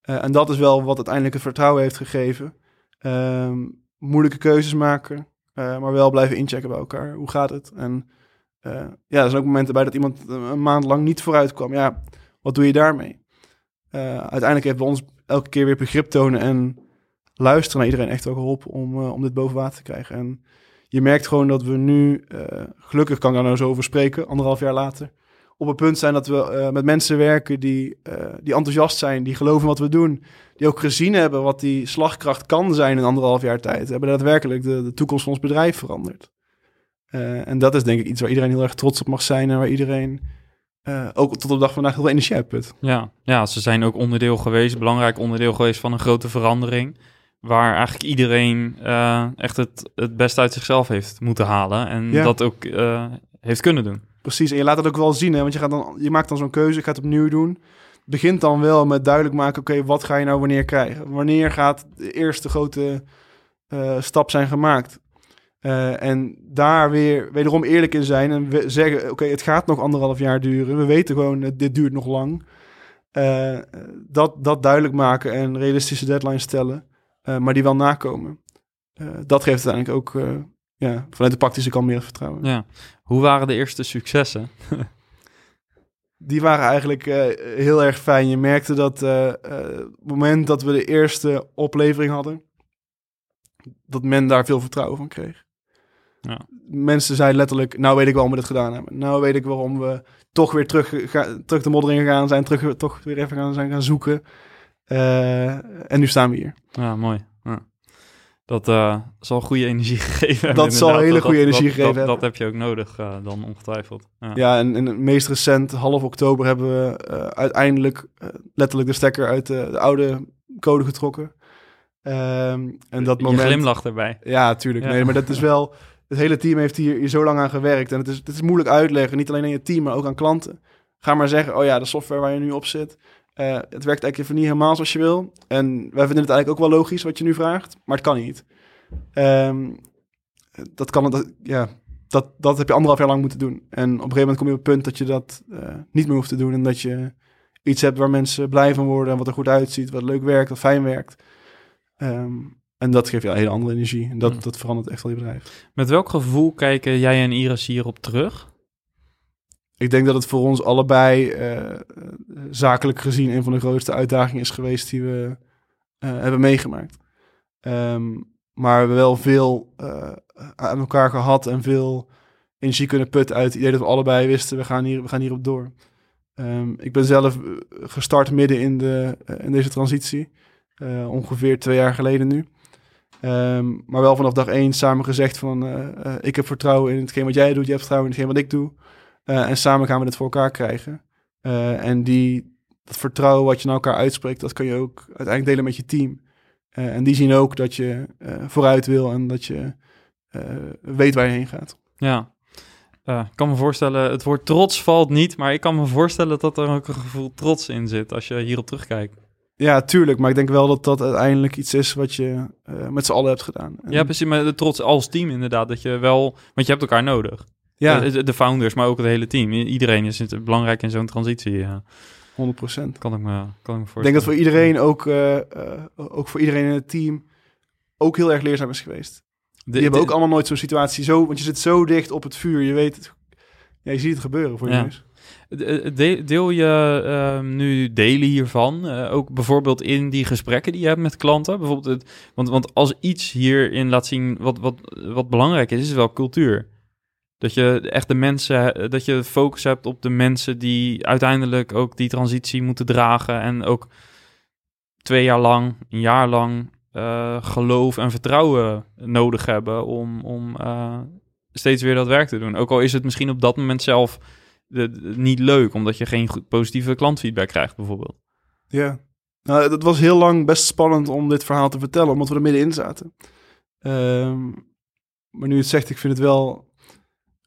en dat is wel wat uiteindelijk het vertrouwen heeft gegeven. Ehm, moeilijke keuzes maken, maar wel blijven inchecken bij elkaar. Hoe gaat het? En ja, er zijn ook momenten bij dat iemand een maand lang niet vooruit kwam. Ja, wat doe je daarmee? uiteindelijk heeft bij ons elke keer weer begrip tonen en luisteren naar iedereen echt wel geholpen om, uh, om dit boven water te krijgen. En je merkt gewoon dat we nu, uh, gelukkig kan ik daar nou zo over spreken, anderhalf jaar later, op het punt zijn dat we uh, met mensen werken die, die enthousiast zijn, die geloven wat we doen, die ook gezien hebben wat die slagkracht kan zijn in anderhalf jaar tijd. Hebben daadwerkelijk de, de toekomst van ons bedrijf veranderd. en dat is denk ik iets waar iedereen heel erg trots op mag zijn en waar iedereen uh, ook tot op de dag van vandaag heel veel energie uitput. Ja, ja, ze zijn ook onderdeel geweest, belangrijk onderdeel geweest van een grote verandering. waar eigenlijk iedereen eh, echt het, het beste uit zichzelf heeft moeten halen. En Ja. dat ook eh, heeft kunnen doen. Precies, en je laat het ook wel zien, hè? want je, gaat dan, je maakt dan zo'n keuze, ik ga het opnieuw doen. Begint dan wel met duidelijk maken, oké, wat ga je nou wanneer krijgen? Wanneer gaat de eerste grote eh, stap zijn gemaakt? Eh, en daar weer wederom eerlijk in zijn en we zeggen, oké, het gaat nog anderhalf jaar duren. We weten gewoon, eh, dit duurt nog lang. Eh, dat, dat duidelijk maken en realistische deadlines stellen, maar die wel nakomen. Dat geeft uiteindelijk ook ja, vanuit de praktische kant meer vertrouwen. Ja. Hoe waren de eerste successen? die waren eigenlijk heel erg fijn. Je merkte dat het moment dat we de eerste oplevering hadden, dat men daar veel vertrouwen van kreeg. Ja. Mensen zeiden letterlijk, nou weet ik waarom we dit gedaan hebben. Nou weet ik waarom we toch weer terug, ga, terug de modder in gegaan zijn, terug, toch weer even gaan, zijn gaan zoeken. Eh, en nu staan we hier. Ja, mooi. Ja. Dat eh, zal goede energie gegeven hebben. Dat zal hele goede energie dat, gegeven dat. Dat heb je ook nodig eh, dan ongetwijfeld. Ja. Ja, en, en het meest recent, half oktober, hebben we uiteindelijk letterlijk de stekker uit de, de oude code getrokken. Ehm, en dat Je moment... glimlacht erbij. Ja, tuurlijk. Ja. Nee, maar dat is wel... Het hele team heeft hier, hier zo lang aan gewerkt. En het is, het is moeilijk uitleggen. Niet alleen aan je team, maar ook aan klanten. Ga maar zeggen, oh ja, de software waar je nu op zit... eh, het werkt eigenlijk even niet helemaal zoals je wil. En wij vinden het eigenlijk ook wel logisch wat je nu vraagt. Maar het kan niet. Ehm, dat kan... Dat, ja, dat, dat heb je anderhalf jaar lang moeten doen. En op een gegeven moment kom je op het punt dat je dat eh, niet meer hoeft te doen. En dat je iets hebt waar mensen blij van worden. En wat er goed uitziet. Wat leuk werkt, wat fijn werkt. Ehm, en dat geeft je een hele andere energie. En dat, Ja. dat verandert echt wel je bedrijf. Met welk gevoel kijken jij en Iris hierop terug? Ik denk dat het voor ons allebei eh, zakelijk gezien een van de grootste uitdagingen is geweest die we eh, hebben meegemaakt. Ehm, maar we hebben wel veel eh, aan elkaar gehad en veel energie kunnen putten uit het idee dat we allebei wisten, we gaan, hier, we gaan hierop door. Ehm, ik ben zelf gestart midden in, de, in deze transitie, ongeveer twee jaar geleden nu. Ehm, maar wel vanaf dag één samen gezegd van, eh, eh, ik heb vertrouwen in hetgeen wat jij doet, jij hebt vertrouwen in hetgeen wat ik doe. Eh, en samen gaan we dit voor elkaar krijgen. En die, dat vertrouwen wat je naar elkaar uitspreekt, dat kan je ook uiteindelijk delen met je team. En die zien ook dat je vooruit wil en dat je weet waar je heen gaat. Ja. Ik kan me voorstellen, het woord trots valt niet, maar ik kan me voorstellen dat er ook een gevoel trots in zit als je hierop terugkijkt. Ja, tuurlijk. Maar ik denk wel dat dat uiteindelijk iets is wat je eh, met z'n allen hebt gedaan. En- Ja, precies, maar de trots als team inderdaad, dat je wel, want je hebt elkaar nodig. Ja, Eh, de, de founders, maar ook het hele team. Iedereen is belangrijk in zo'n transitie. Ja. 100 procent. Kan ik me, kan ik me Ik denk voorstellen. dat voor iedereen, ook, eh, ook voor iedereen in het team, ook heel erg leerzaam is geweest. De- Die hebben ook allemaal nooit zo'n situatie zo, want je zit zo dicht op het vuur. Je weet, het, ja, je ziet het gebeuren voor je Ja. neus. De- Deel je ehm, nu delen hiervan, eh, ook bijvoorbeeld in die gesprekken die je hebt met klanten? Bijvoorbeeld want, want als iets hierin laat zien wat, wat, wat belangrijk is, is wel cultuur. Dat je echt de mensen, eh, dat je focus hebt op de mensen die uiteindelijk ook die transitie moeten dragen en ook twee jaar lang, een jaar lang eh, geloof en vertrouwen nodig hebben om, om eh, steeds weer dat werk te doen. Ook al is het misschien op dat moment zelf de- de- niet leuk, omdat je geen goed, positieve klantfeedback krijgt, bijvoorbeeld. Ja. Nou, het was heel lang best spannend om dit verhaal te vertellen, omdat we er middenin zaten. Ehm, maar nu het zegt, ik vind het wel...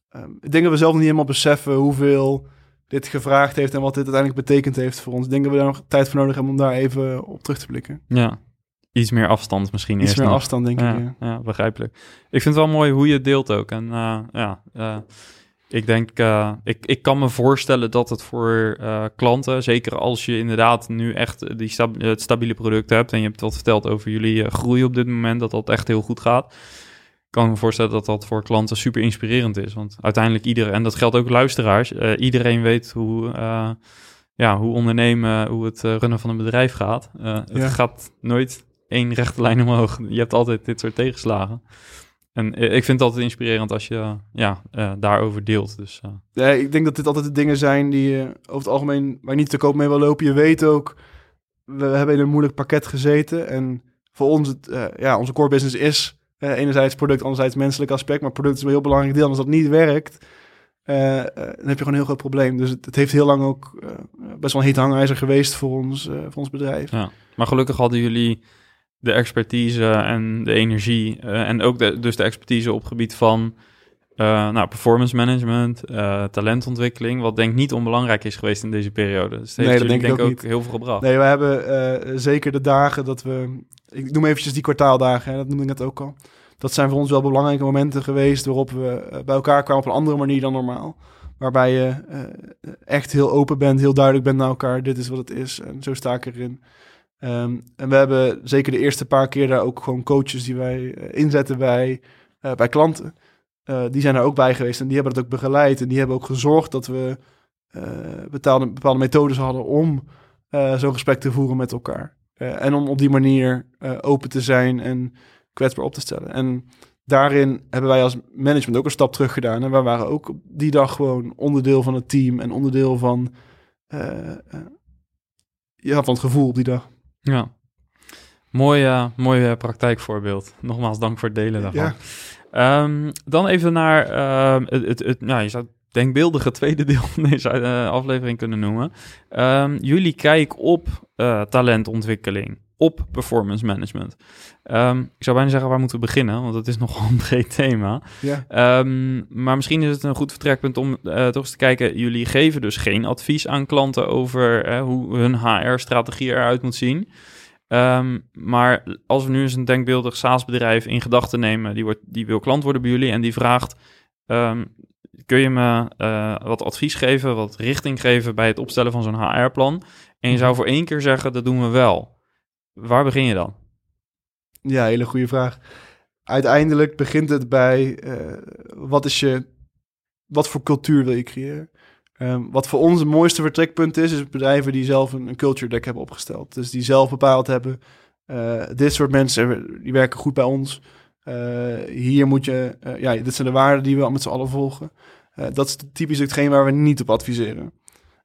ehm, ik denk dat we zelf niet helemaal beseffen hoeveel dit gevraagd heeft en wat dit uiteindelijk betekend heeft voor ons. Ik denk dat we daar nog tijd voor nodig hebben om daar even op terug te blikken. Ja, iets meer afstand misschien Iets eerst meer nog. afstand, denk ik. ja, Ja. begrijpelijk. Ik vind het wel mooi hoe je het deelt ook. En eh, ja, eh, ik denk, eh, ik, ik kan me voorstellen dat het voor eh, klanten, zeker als je inderdaad nu echt die stab- het stabiele product hebt en je hebt wat verteld over jullie eh, groei op dit moment, dat dat echt heel goed gaat. Kan me voorstellen dat dat voor klanten super inspirerend is. Want uiteindelijk iedereen, en dat geldt ook luisteraars, iedereen weet hoe, ja, hoe ondernemen, hoe het runnen van een bedrijf gaat. Eh, het Ja. gaat nooit één rechte lijn omhoog. Je hebt altijd dit soort tegenslagen. En eh, ik vind het altijd inspirerend als je ja, eh, daarover deelt. Dus eh, Ja, ik denk dat dit altijd de dingen zijn die je over het algemeen waar je niet te koop mee wil lopen. Je weet ook, we hebben in een moeilijk pakket gezeten. En voor ons, het, ja, onze core business is enerzijds product, anderzijds menselijk aspect. Maar product is een heel belangrijk deel. En als dat niet werkt, dan heb je gewoon een heel groot probleem. Dus het, het heeft heel lang ook best wel een heet hangijzer geweest voor ons, voor ons bedrijf. ja. Maar gelukkig hadden jullie de expertise en de energie eh, en ook de, dus de expertise op gebied van eh, nou, performance management, eh, talentontwikkeling, wat denk ik niet onbelangrijk is geweest in deze periode. Dus Nee, dat denk ik ook ook niet. heel veel gebracht. Nee, we hebben zeker de dagen dat we... Ik noem eventjes die kwartaaldagen, hè, dat noemde ik net ook al. Dat zijn voor ons wel belangrijke momenten geweest... waarop we bij elkaar kwamen op een andere manier dan normaal. Waarbij je echt heel open bent, heel duidelijk bent naar elkaar. Dit is wat het is en zo sta ik erin. Ehm, en we hebben zeker de eerste paar keer daar ook gewoon coaches die wij eh, inzetten bij, eh, bij klanten. Eh, die zijn er ook bij geweest en die hebben het ook begeleid. En die hebben ook gezorgd dat we eh, bepaalde, methodes hadden om zo'n gesprek te voeren met elkaar. En om op die manier open te zijn en kwetsbaar op te stellen. En daarin hebben wij als management ook een stap terug gedaan. En wij waren ook die dag gewoon onderdeel van het team en onderdeel van, ja, van het gevoel op die dag. Ja. Mooi, eh, mooi eh, praktijkvoorbeeld. Nogmaals, dank voor het delen daarvan. Ja. Ehm, dan even naar ehm, het, het, het, nou, je zou denkbeeldige tweede deel van deze eh, aflevering kunnen noemen. Ehm, jullie kijk op eh, talentontwikkeling, op performance management. Ehm, ik zou bijna zeggen, waar moeten we beginnen? Want het is nogal een breed thema. Ja. Ehm, maar misschien is het een goed vertrekpunt om eh, toch eens te kijken. Jullie geven dus geen advies aan klanten over hoe hun HR-strategie eruit moet zien. Maar als we nu eens een denkbeeldig SaaS-bedrijf in gedachten nemen, die, wordt, die wil klant worden bij jullie en die vraagt: Kun je me eh, wat advies geven, wat richting geven bij het opstellen van zo'n HR-plan? En je zou voor één keer zeggen: Dat doen we wel. Waar begin je dan? Ja, hele goede vraag. Uiteindelijk begint het bij eh, wat is je, wat voor cultuur wil je creëren? Ehm, wat voor ons het mooiste vertrekpunt is, is bedrijven die zelf een, een culture deck hebben opgesteld. Dus die zelf bepaald hebben, eh, dit soort mensen, die werken goed bij ons. Eh, hier moet je, eh, ja, dit zijn de waarden die we met z'n allen volgen. Eh, dat is typisch hetgeen waar we niet op adviseren.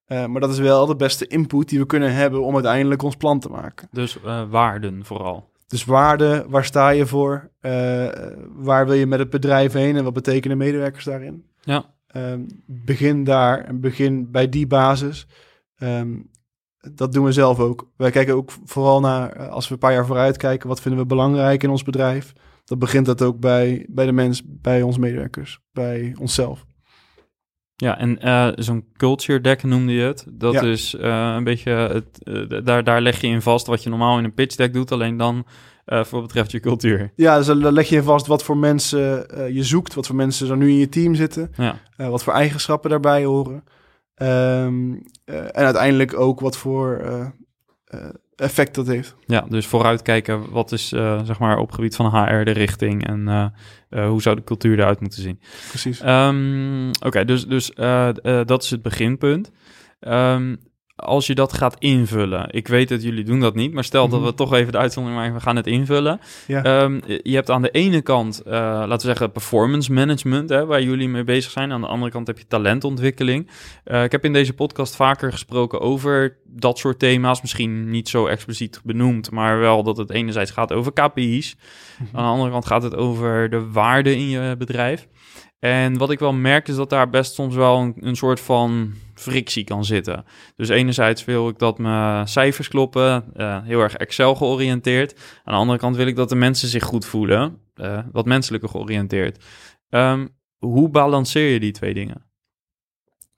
Maar dat is wel de beste input die we kunnen hebben om uiteindelijk ons plan te maken. Dus waarden vooral. Dus waarde, waar sta je voor? Waar wil je met het bedrijf heen en wat betekenen medewerkers daarin? Ja. Ehm, begin daar en begin bij die basis. Ehm, dat doen we zelf ook. Wij kijken ook vooral naar, als we een paar jaar vooruit kijken, wat vinden we belangrijk in ons bedrijf? Dat begint dat ook bij, bij de mens, bij onze medewerkers, bij onszelf. Ja, en eh, zo'n culture deck noemde je het. Dat Ja. is eh, een beetje, het, eh, daar, daar leg je in vast wat je normaal in een pitch deck doet, alleen dan voor wat betreft je cultuur. Ja, dus dan leg je in vast wat voor mensen je zoekt, wat voor mensen er nu in je team zitten. Ja, wat voor eigenschappen daarbij horen. Ehm, eh, en uiteindelijk ook wat voor effect dat heeft. ja dus vooruitkijken, wat is eh, zeg maar op gebied van HR de richting en eh, eh, hoe zou de cultuur eruit moeten zien. Precies. Ehm, Oké, dus, dus dat is het beginpunt. Ehm, als je dat gaat invullen, ik weet dat jullie doen dat niet, maar stel dat Mhm. we toch even de uitzondering maken, we gaan het invullen. ja. Ehm, je hebt aan de ene kant, eh, laten we zeggen, performance management, hè, waar jullie mee bezig zijn. Aan de andere kant heb je talentontwikkeling. Eh, ik heb in deze podcast vaker gesproken over dat soort thema's. Misschien niet zo expliciet benoemd, maar wel dat het enerzijds gaat over KPI's. Aan de andere kant gaat het over de waarde in je bedrijf. En wat ik wel merk is dat daar best soms wel een, een soort van frictie kan zitten. Dus enerzijds wil ik dat mijn cijfers kloppen, eh, heel erg Excel georiënteerd. Aan de andere kant wil ik dat de mensen zich goed voelen, eh, wat menselijker georiënteerd. Ehm, hoe balanceer je die twee dingen?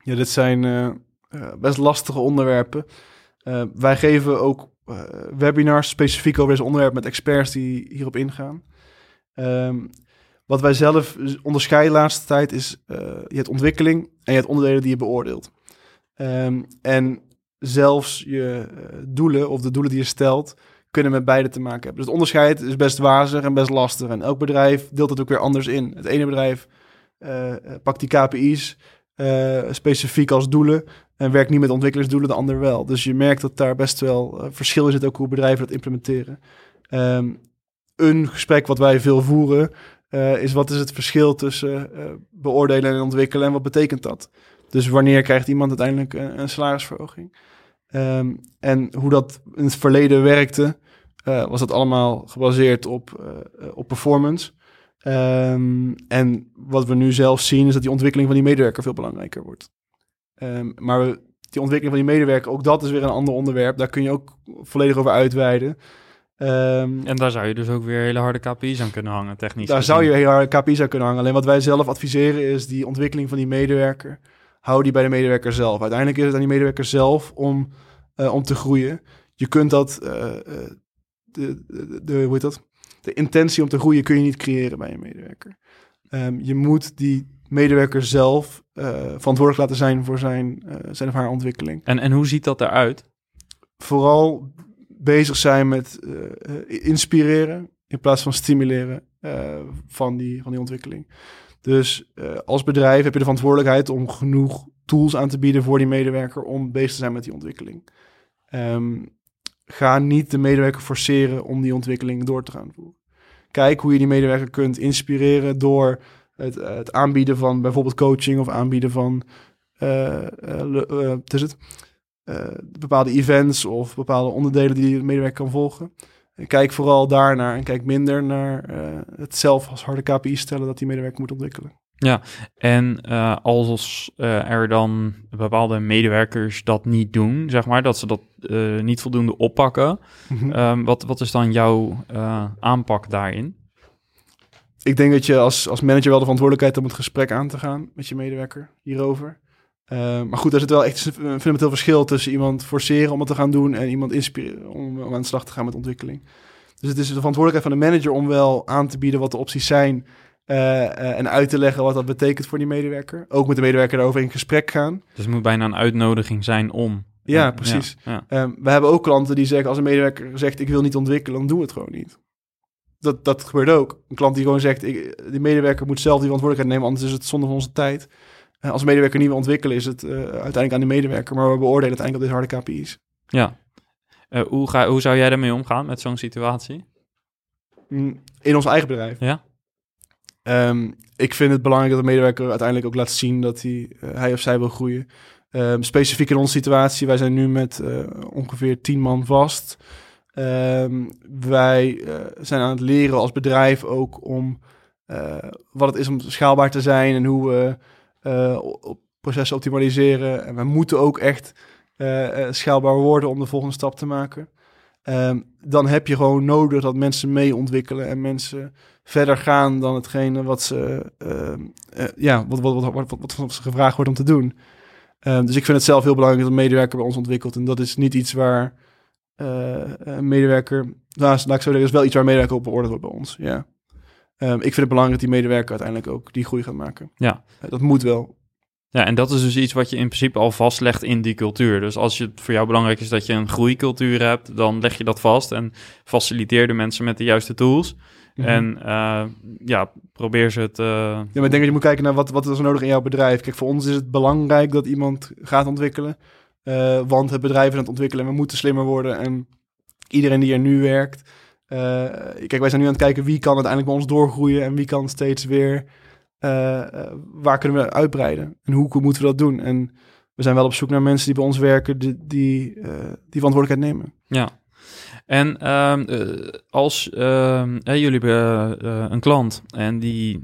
ja, dit zijn eh, best lastige onderwerpen. Wij geven ook webinars specifiek over deze onderwerpen met experts die hierop ingaan. Ehm, wat wij zelf onderscheiden de laatste tijd is, eh, je hebt ontwikkeling en je hebt onderdelen die je beoordeelt. Ehm, en zelfs je eh, doelen of de doelen die je stelt, kunnen met beide te maken hebben. Dus het onderscheid is best wazig en best lastig. En elk bedrijf deelt het ook weer anders in. Het ene bedrijf eh, pakt die KPI's specifiek als doelen en werkt niet met ontwikkelingsdoelen, de ander wel. Dus je merkt dat daar best wel verschil in zit, ook hoe bedrijven dat implementeren. Ehm, een gesprek wat wij veel voeren, eh, is wat is het verschil tussen eh, beoordelen en ontwikkelen en wat betekent dat? Dus wanneer krijgt iemand uiteindelijk een, een salarisverhoging? Ehm, en hoe dat in het verleden werkte, eh, was dat allemaal gebaseerd op, eh, eh, op performance. Ehm, en wat we nu zelf zien, is dat die ontwikkeling van die medewerker veel belangrijker wordt. Ehm, maar die ontwikkeling van die medewerker, ook dat is weer een ander onderwerp. Daar kun je ook volledig over uitweiden. Ehm, En daar zou je dus ook weer hele harde KPI's aan kunnen hangen, technisch. daar gezien. zou je heel harde KPI's aan kunnen hangen. Alleen wat wij zelf adviseren is die ontwikkeling van die medewerker. Hou die bij de medewerker zelf. Uiteindelijk is het aan die medewerker zelf om, eh, om te groeien. Je kunt dat, eh, eh, de, de, de, hoe heet dat? De intentie om te groeien kun je niet creëren bij een medewerker. Ehm, je moet die medewerker zelf verantwoordelijk laten zijn voor zijn, zijn of haar ontwikkeling. En, en hoe ziet dat eruit? Vooral bezig zijn met eh, eh, inspireren in plaats van stimuleren eh, van, die, van die ontwikkeling. Dus als bedrijf heb je de verantwoordelijkheid om genoeg tools aan te bieden voor die medewerker om bezig te zijn met die ontwikkeling. Ehm, ga niet de medewerker forceren om die ontwikkeling door te gaan voeren. Kijk hoe je die medewerker kunt inspireren door het, het aanbieden van bijvoorbeeld coaching of aanbieden van wat is het? Eh, bepaalde events of bepaalde onderdelen die de medewerker kan volgen. En kijk vooral daarnaar en kijk minder naar eh, het zelf als harde KPI stellen dat die medewerker moet ontwikkelen. En eh, als er dan bepaalde medewerkers dat niet doen, zeg maar, dat ze dat niet voldoende oppakken, ehm, wat, wat is dan jouw aanpak daarin? Ik denk dat je als, als manager wel de verantwoordelijkheid hebt om het gesprek aan te gaan met je medewerker hierover. Eh, maar goed, er zit wel echt een fundamenteel verschil tussen iemand forceren om het te gaan doen en iemand inspireren om, om aan de slag te gaan met ontwikkeling. Dus het is de verantwoordelijkheid van de manager om wel aan te bieden wat de opties zijn eh, eh, en uit te leggen wat dat betekent voor die medewerker. Ook met de medewerker daarover in gesprek gaan. Dus het moet bijna een uitnodiging zijn om. Ja, precies. Ja, Ehm, we hebben ook klanten die zeggen als een medewerker zegt ik wil niet ontwikkelen, dan doen we het gewoon niet. Dat, dat gebeurt ook. Een klant die gewoon zegt, ik, die medewerker moet zelf die verantwoordelijkheid nemen, anders is het zonde van onze tijd. Eh, als medewerker niet wil ontwikkelen, is het eh, uiteindelijk aan de medewerker, maar we beoordelen uiteindelijk op deze harde KPI's. ja. Eh, hoe, ga, hoe zou jij daarmee omgaan met zo'n situatie? Mm, In ons eigen bedrijf. Ja? Ehm, ik vind het belangrijk dat de medewerker uiteindelijk ook laat zien dat hij, hij of zij wil groeien. Ehm, specifiek in onze situatie, wij zijn nu met ongeveer 10 man vast. Ehm, wij zijn aan het leren als bedrijf ook om wat het is om schaalbaar te zijn en hoe we eh, op processen optimaliseren. En we moeten ook echt eh, eh, schaalbaar worden om de volgende stap te maken. Ehm, dan heb je gewoon nodig dat mensen mee ontwikkelen en mensen verder gaan dan hetgene wat ze, ehm, eh, ja, wat, wat, wat, wat, ze gevraagd wordt om te doen. Ehm, dus ik vind het zelf heel belangrijk dat een medewerker bij ons ontwikkelt. En dat is niet iets waar eh, een medewerker, nou, laat ik zo zeggen, is wel iets waar een medewerker op beoordeeld wordt bij ons. Ja. Ehm, ik vind het belangrijk dat die medewerker uiteindelijk ook die groei gaat maken. Ja. Eh, dat moet wel. Ja, en dat is dus iets wat je in principe al vastlegt in die cultuur. Dus als het voor jou belangrijk is dat je een groeicultuur hebt, dan leg je dat vast en faciliteer de mensen met de juiste tools. En eh, ja, probeer ze het. eh, Ja, maar ik denk dat je moet kijken naar wat, wat is er nodig in jouw bedrijf. Kijk, voor ons is het belangrijk dat iemand gaat ontwikkelen. want het bedrijf is aan het ontwikkelen en we moeten slimmer worden. En iedereen die er nu werkt. Eh, kijk, wij zijn nu aan het kijken wie kan uiteindelijk bij ons doorgroeien. En wie kan steeds weer. eh, eh, waar kunnen we uitbreiden? En hoe moeten we dat doen? En we zijn wel op zoek naar mensen die bij ons werken, die, die, die verantwoordelijkheid nemen. Ja. En ehm, eh, als ehm, eh, jullie een klant en die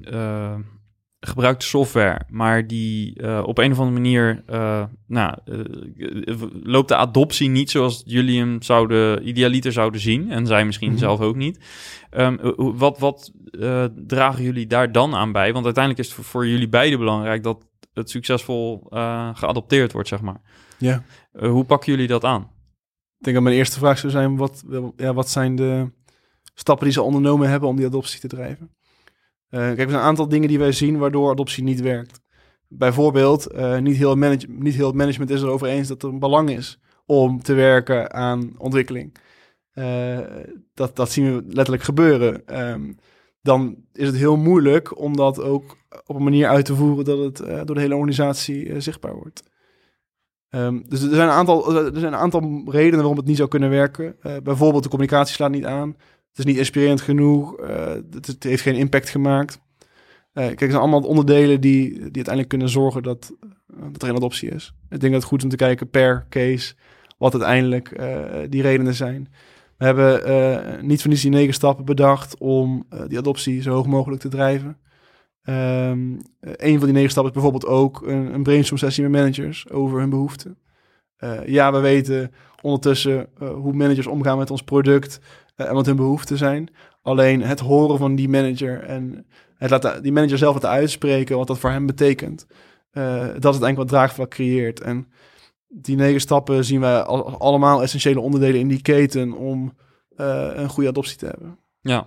gebruikt software, maar die eh, op een of andere manier eh, nou, eh, loopt de adoptie niet zoals jullie hem zouden idealiter zouden zien en zij misschien Mhm. zelf ook niet. Ehm, wat wat dragen jullie daar dan aan bij? Want uiteindelijk is het voor, voor jullie beiden belangrijk dat het succesvol geadopteerd wordt, zeg maar. Ja. Hoe pakken jullie dat aan? Ik denk dat mijn eerste vraag zou zijn: wat, ja, wat zijn de stappen die ze ondernomen hebben om die adoptie te drijven? Eh, kijk, er zijn een aantal dingen die wij zien waardoor adoptie niet werkt. Bijvoorbeeld, eh, niet, heel niet heel het management is erover eens dat er een belang is om te werken aan ontwikkeling. Eh, dat, dat zien we letterlijk gebeuren. Ehm, dan is het heel moeilijk om dat ook op een manier uit te voeren dat het door de hele organisatie zichtbaar wordt. Ehm, dus er zijn, een aantal, er zijn een aantal redenen waarom het niet zou kunnen werken. Bijvoorbeeld de communicatie slaat niet aan. Het is niet inspirerend genoeg. eh, het, heeft geen impact gemaakt. Eh, kijk, het zijn allemaal onderdelen die, die uiteindelijk kunnen zorgen dat, eh, dat er een adoptie is. Ik denk dat het goed is om te kijken per case wat uiteindelijk die redenen zijn. We hebben niet van die negen stappen bedacht om die adoptie zo hoog mogelijk te drijven. Eh, een van die negen stappen is bijvoorbeeld ook een, een brainstorm sessie met managers over hun behoeften. Eh, ja, we weten ondertussen hoe managers omgaan met ons product. En wat hun behoeften zijn. Alleen het horen van die manager en het laten, die manager zelf het uitspreken, wat dat voor hem betekent. dat is uiteindelijk wat draagvlak creëert. En die negen stappen zien wij allemaal essentiële onderdelen in die keten om een goede adoptie te hebben. Ja,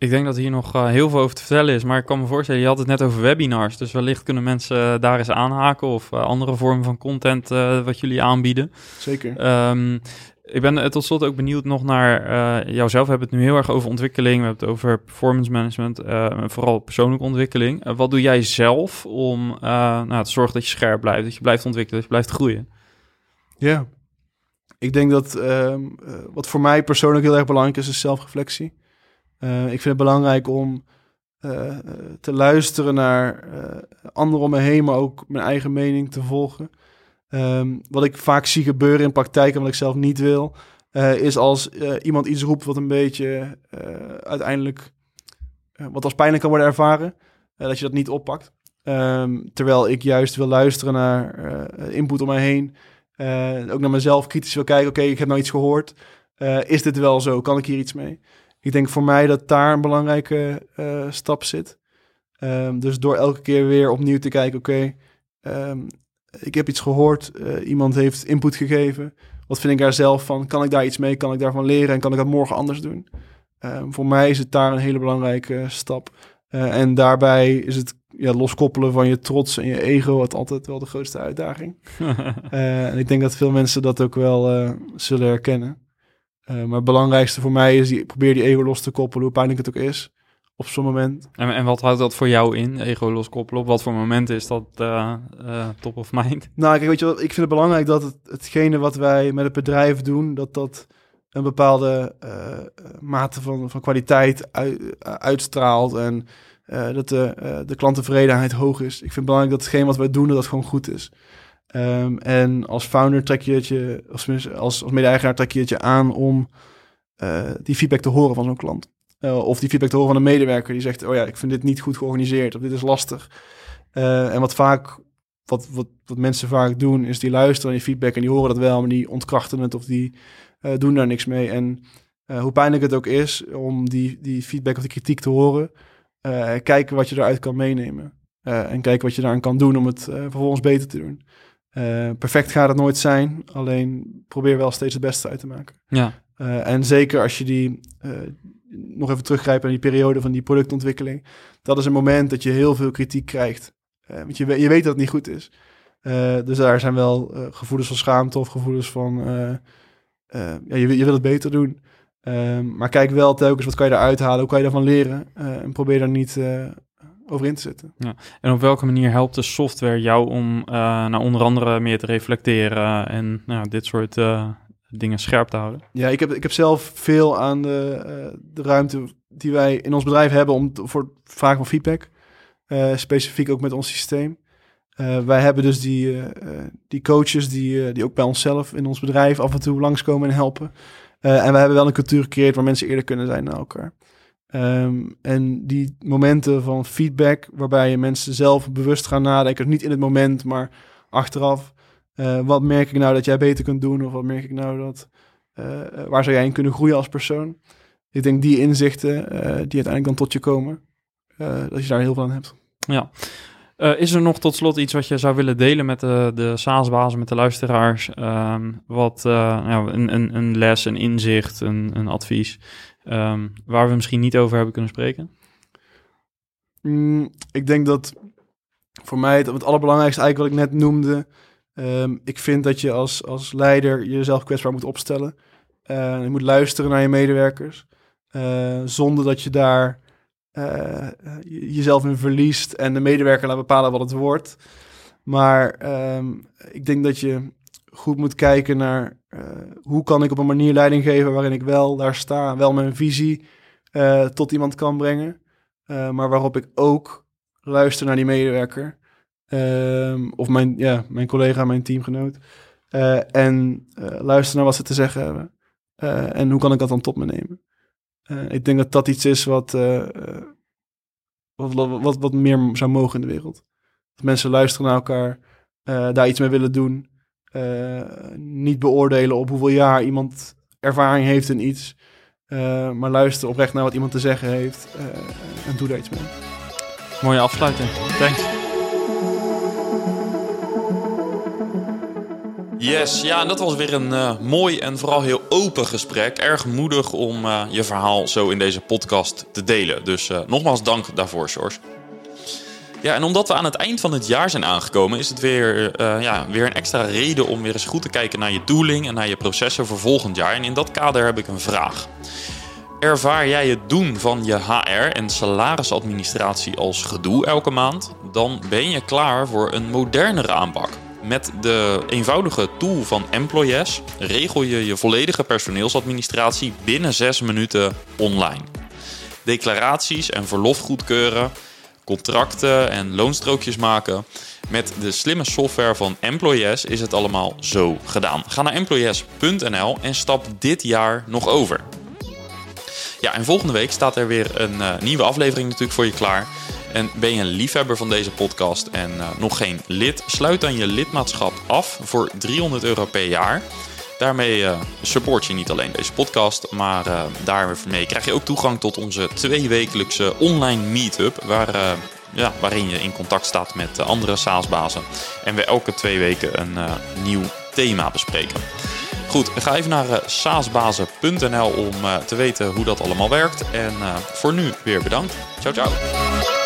ik denk dat hier nog uh, heel veel over te vertellen is. Maar ik kan me voorstellen, je had het net over webinars. Dus wellicht kunnen mensen daar eens aanhaken. Of andere vormen van content wat jullie aanbieden. Zeker. Um, ik ben tot slot ook benieuwd nog naar jouzelf. We hebben het nu heel erg over ontwikkeling. We hebben het over performance management. vooral persoonlijke ontwikkeling. wat doe jij zelf om nou, te zorgen dat je scherp blijft? Dat je blijft ontwikkelen, dat je blijft groeien? Ja, ik denk dat ehm, wat voor mij persoonlijk heel erg belangrijk is, is zelfreflectie. Uh, ik vind het belangrijk om uh, te luisteren naar uh, anderen om me heen, maar ook mijn eigen mening te volgen. Um, wat ik vaak zie gebeuren in praktijk en wat ik zelf niet wil, is als iemand iets roept wat een beetje uiteindelijk wat als pijnlijk kan worden ervaren, dat je dat niet oppakt. Um, terwijl ik juist wil luisteren naar input om mij heen. ook naar mezelf kritisch wil kijken. Oké, ik heb nou iets gehoord. is dit wel zo? Kan ik hier iets mee? ik denk voor mij dat daar een belangrijke stap zit. Um, dus door elke keer weer opnieuw te kijken, oké, ik heb iets gehoord, uh, iemand heeft input gegeven. Wat vind ik daar zelf van? Kan ik daar iets mee? Kan ik daarvan leren? En kan ik dat morgen anders doen? Um, voor mij is het daar een hele belangrijke stap. Uh, en daarbij is het ja, loskoppelen van je trots en je ego wat altijd wel de grootste uitdaging. en ik denk dat veel mensen dat ook wel zullen herkennen. Maar het belangrijkste voor mij is, die, probeer die ego los te koppelen, hoe pijnlijk het ook is, op zo'n moment. En, en wat houdt dat voor jou in, ego los koppelen? Op wat voor moment is dat uh, uh, top of mind? Nou, kijk, weet je ik vind het belangrijk dat het, hetgene wat wij met het bedrijf doen, dat dat een bepaalde mate van, van kwaliteit uitstraalt en dat de, de klanttevredenheid hoog is. Ik vind het belangrijk dat hetgeen wat wij doen, dat dat gewoon goed is. Um, en als founder trek je het je, als, als, als mede-eigenaar trek je het je aan om die feedback te horen van zo'n klant. Uh, of die feedback te horen van een medewerker die zegt, oh ja, ik vind dit niet goed georganiseerd of dit is lastig. Uh, en wat vaak, wat, wat, wat mensen vaak doen, is die luisteren naar die feedback en die horen dat wel, maar die ontkrachten het of die doen daar niks mee. En hoe pijnlijk het ook is om die, die feedback of die kritiek te horen, kijken wat je eruit kan meenemen. en kijken wat je daaraan kan doen om het vervolgens beter te doen. Perfect gaat het nooit zijn, alleen probeer wel steeds het beste uit te maken. Ja. En zeker als je die, nog even teruggrijpt aan die periode van die productontwikkeling, dat is een moment dat je heel veel kritiek krijgt. want je, je weet dat het niet goed is. dus daar zijn wel gevoelens van schaamte of gevoelens van, ja, je, je wil het beter doen. Ehm, maar kijk wel telkens, wat kan je eruit halen, hoe kan je daarvan leren? en probeer daar niet over in te zetten. Ja. En op welke manier helpt de software jou om nou, onder andere meer te reflecteren en nou, dit soort dingen scherp te houden? Ja, ik heb, ik heb zelf veel aan de, uh, de ruimte die wij in ons bedrijf hebben om voor vragen van feedback. specifiek ook met ons systeem. wij hebben dus die, die coaches die, die ook bij onszelf in ons bedrijf af en toe langskomen en helpen. en we hebben wel een cultuur gecreëerd waar mensen eerder kunnen zijn naar elkaar. Um, en die momenten van feedback, waarbij je mensen zelf bewust gaan nadenken, niet in het moment, maar achteraf. Uh, wat merk ik nou dat jij beter kunt doen? Of wat merk ik nou dat, uh, waar zou jij in kunnen groeien als persoon? Ik denk die inzichten, die uiteindelijk dan tot je komen, dat je daar heel veel aan hebt. Ja. is er nog tot slot iets wat je zou willen delen met de, de SaaS-bazen, met de luisteraars? Um, wat nou, een, een, een les, een inzicht, een, een advies Um, waar we misschien niet over hebben kunnen spreken? Mm, ik denk dat voor mij het, het allerbelangrijkste eigenlijk wat ik net noemde. Um, ik vind dat je als, als leider jezelf kwetsbaar moet opstellen. Uh, je moet luisteren naar je medewerkers. Uh, zonder dat je daar uh, jezelf in verliest en de medewerker laat bepalen wat het wordt. Maar um, ik denk dat je goed moet kijken naar hoe kan ik op een manier leiding geven waarin ik wel daar sta, wel mijn visie tot iemand kan brengen, maar waarop ik ook luister naar die medewerker ehm, of mijn, ja, mijn collega, mijn teamgenoot en luister naar wat ze te zeggen hebben. en hoe kan ik dat dan tot me nemen? ik denk dat dat iets is wat, wat, wat, wat meer zou mogen in de wereld. Dat mensen luisteren naar elkaar, daar iets mee willen doen. Niet beoordelen op hoeveel jaar iemand ervaring heeft in iets. Maar luister oprecht naar wat iemand te zeggen heeft en doe daar iets mee. Mooie afsluiting. Thanks. Yes, ja, en dat was weer een uh, mooi en vooral heel open gesprek. Erg moedig om uh, je verhaal zo in deze podcast te delen. Dus uh, nogmaals dank daarvoor, George. Ja, en omdat we aan het eind van het jaar zijn aangekomen, is het weer, ja, weer een extra reden om weer eens goed te kijken naar je tooling en naar je processen voor volgend jaar. En in dat kader heb ik een vraag. Ervaar jij het doen van je HR en salarisadministratie als gedoe elke maand? Dan ben je klaar voor een modernere aanpak. Met de eenvoudige tool van Employees regel je je volledige personeelsadministratie binnen 6 minuten online. Declaraties en verlof goedkeuren, contracten en loonstrookjes maken. Met de slimme software van Employees is het allemaal zo gedaan. Ga naar employees.nl en stap dit jaar nog over. Ja, en volgende week staat er weer een uh, nieuwe aflevering natuurlijk voor je klaar. En ben je een liefhebber van deze podcast en uh, nog geen lid, sluit dan je lidmaatschap af voor 300 euro per jaar. Daarmee uh, support je niet alleen deze podcast, maar daarmee krijg je ook toegang tot onze tweewekelijkse online meetup, waar, ja, waarin je in contact staat met andere SaaS-bazen. En we elke twee weken een nieuw thema bespreken. Goed, ga even naar uh, saasbazen.nl om uh, te weten hoe dat allemaal werkt. En uh, voor nu weer bedankt. Ciao, ciao.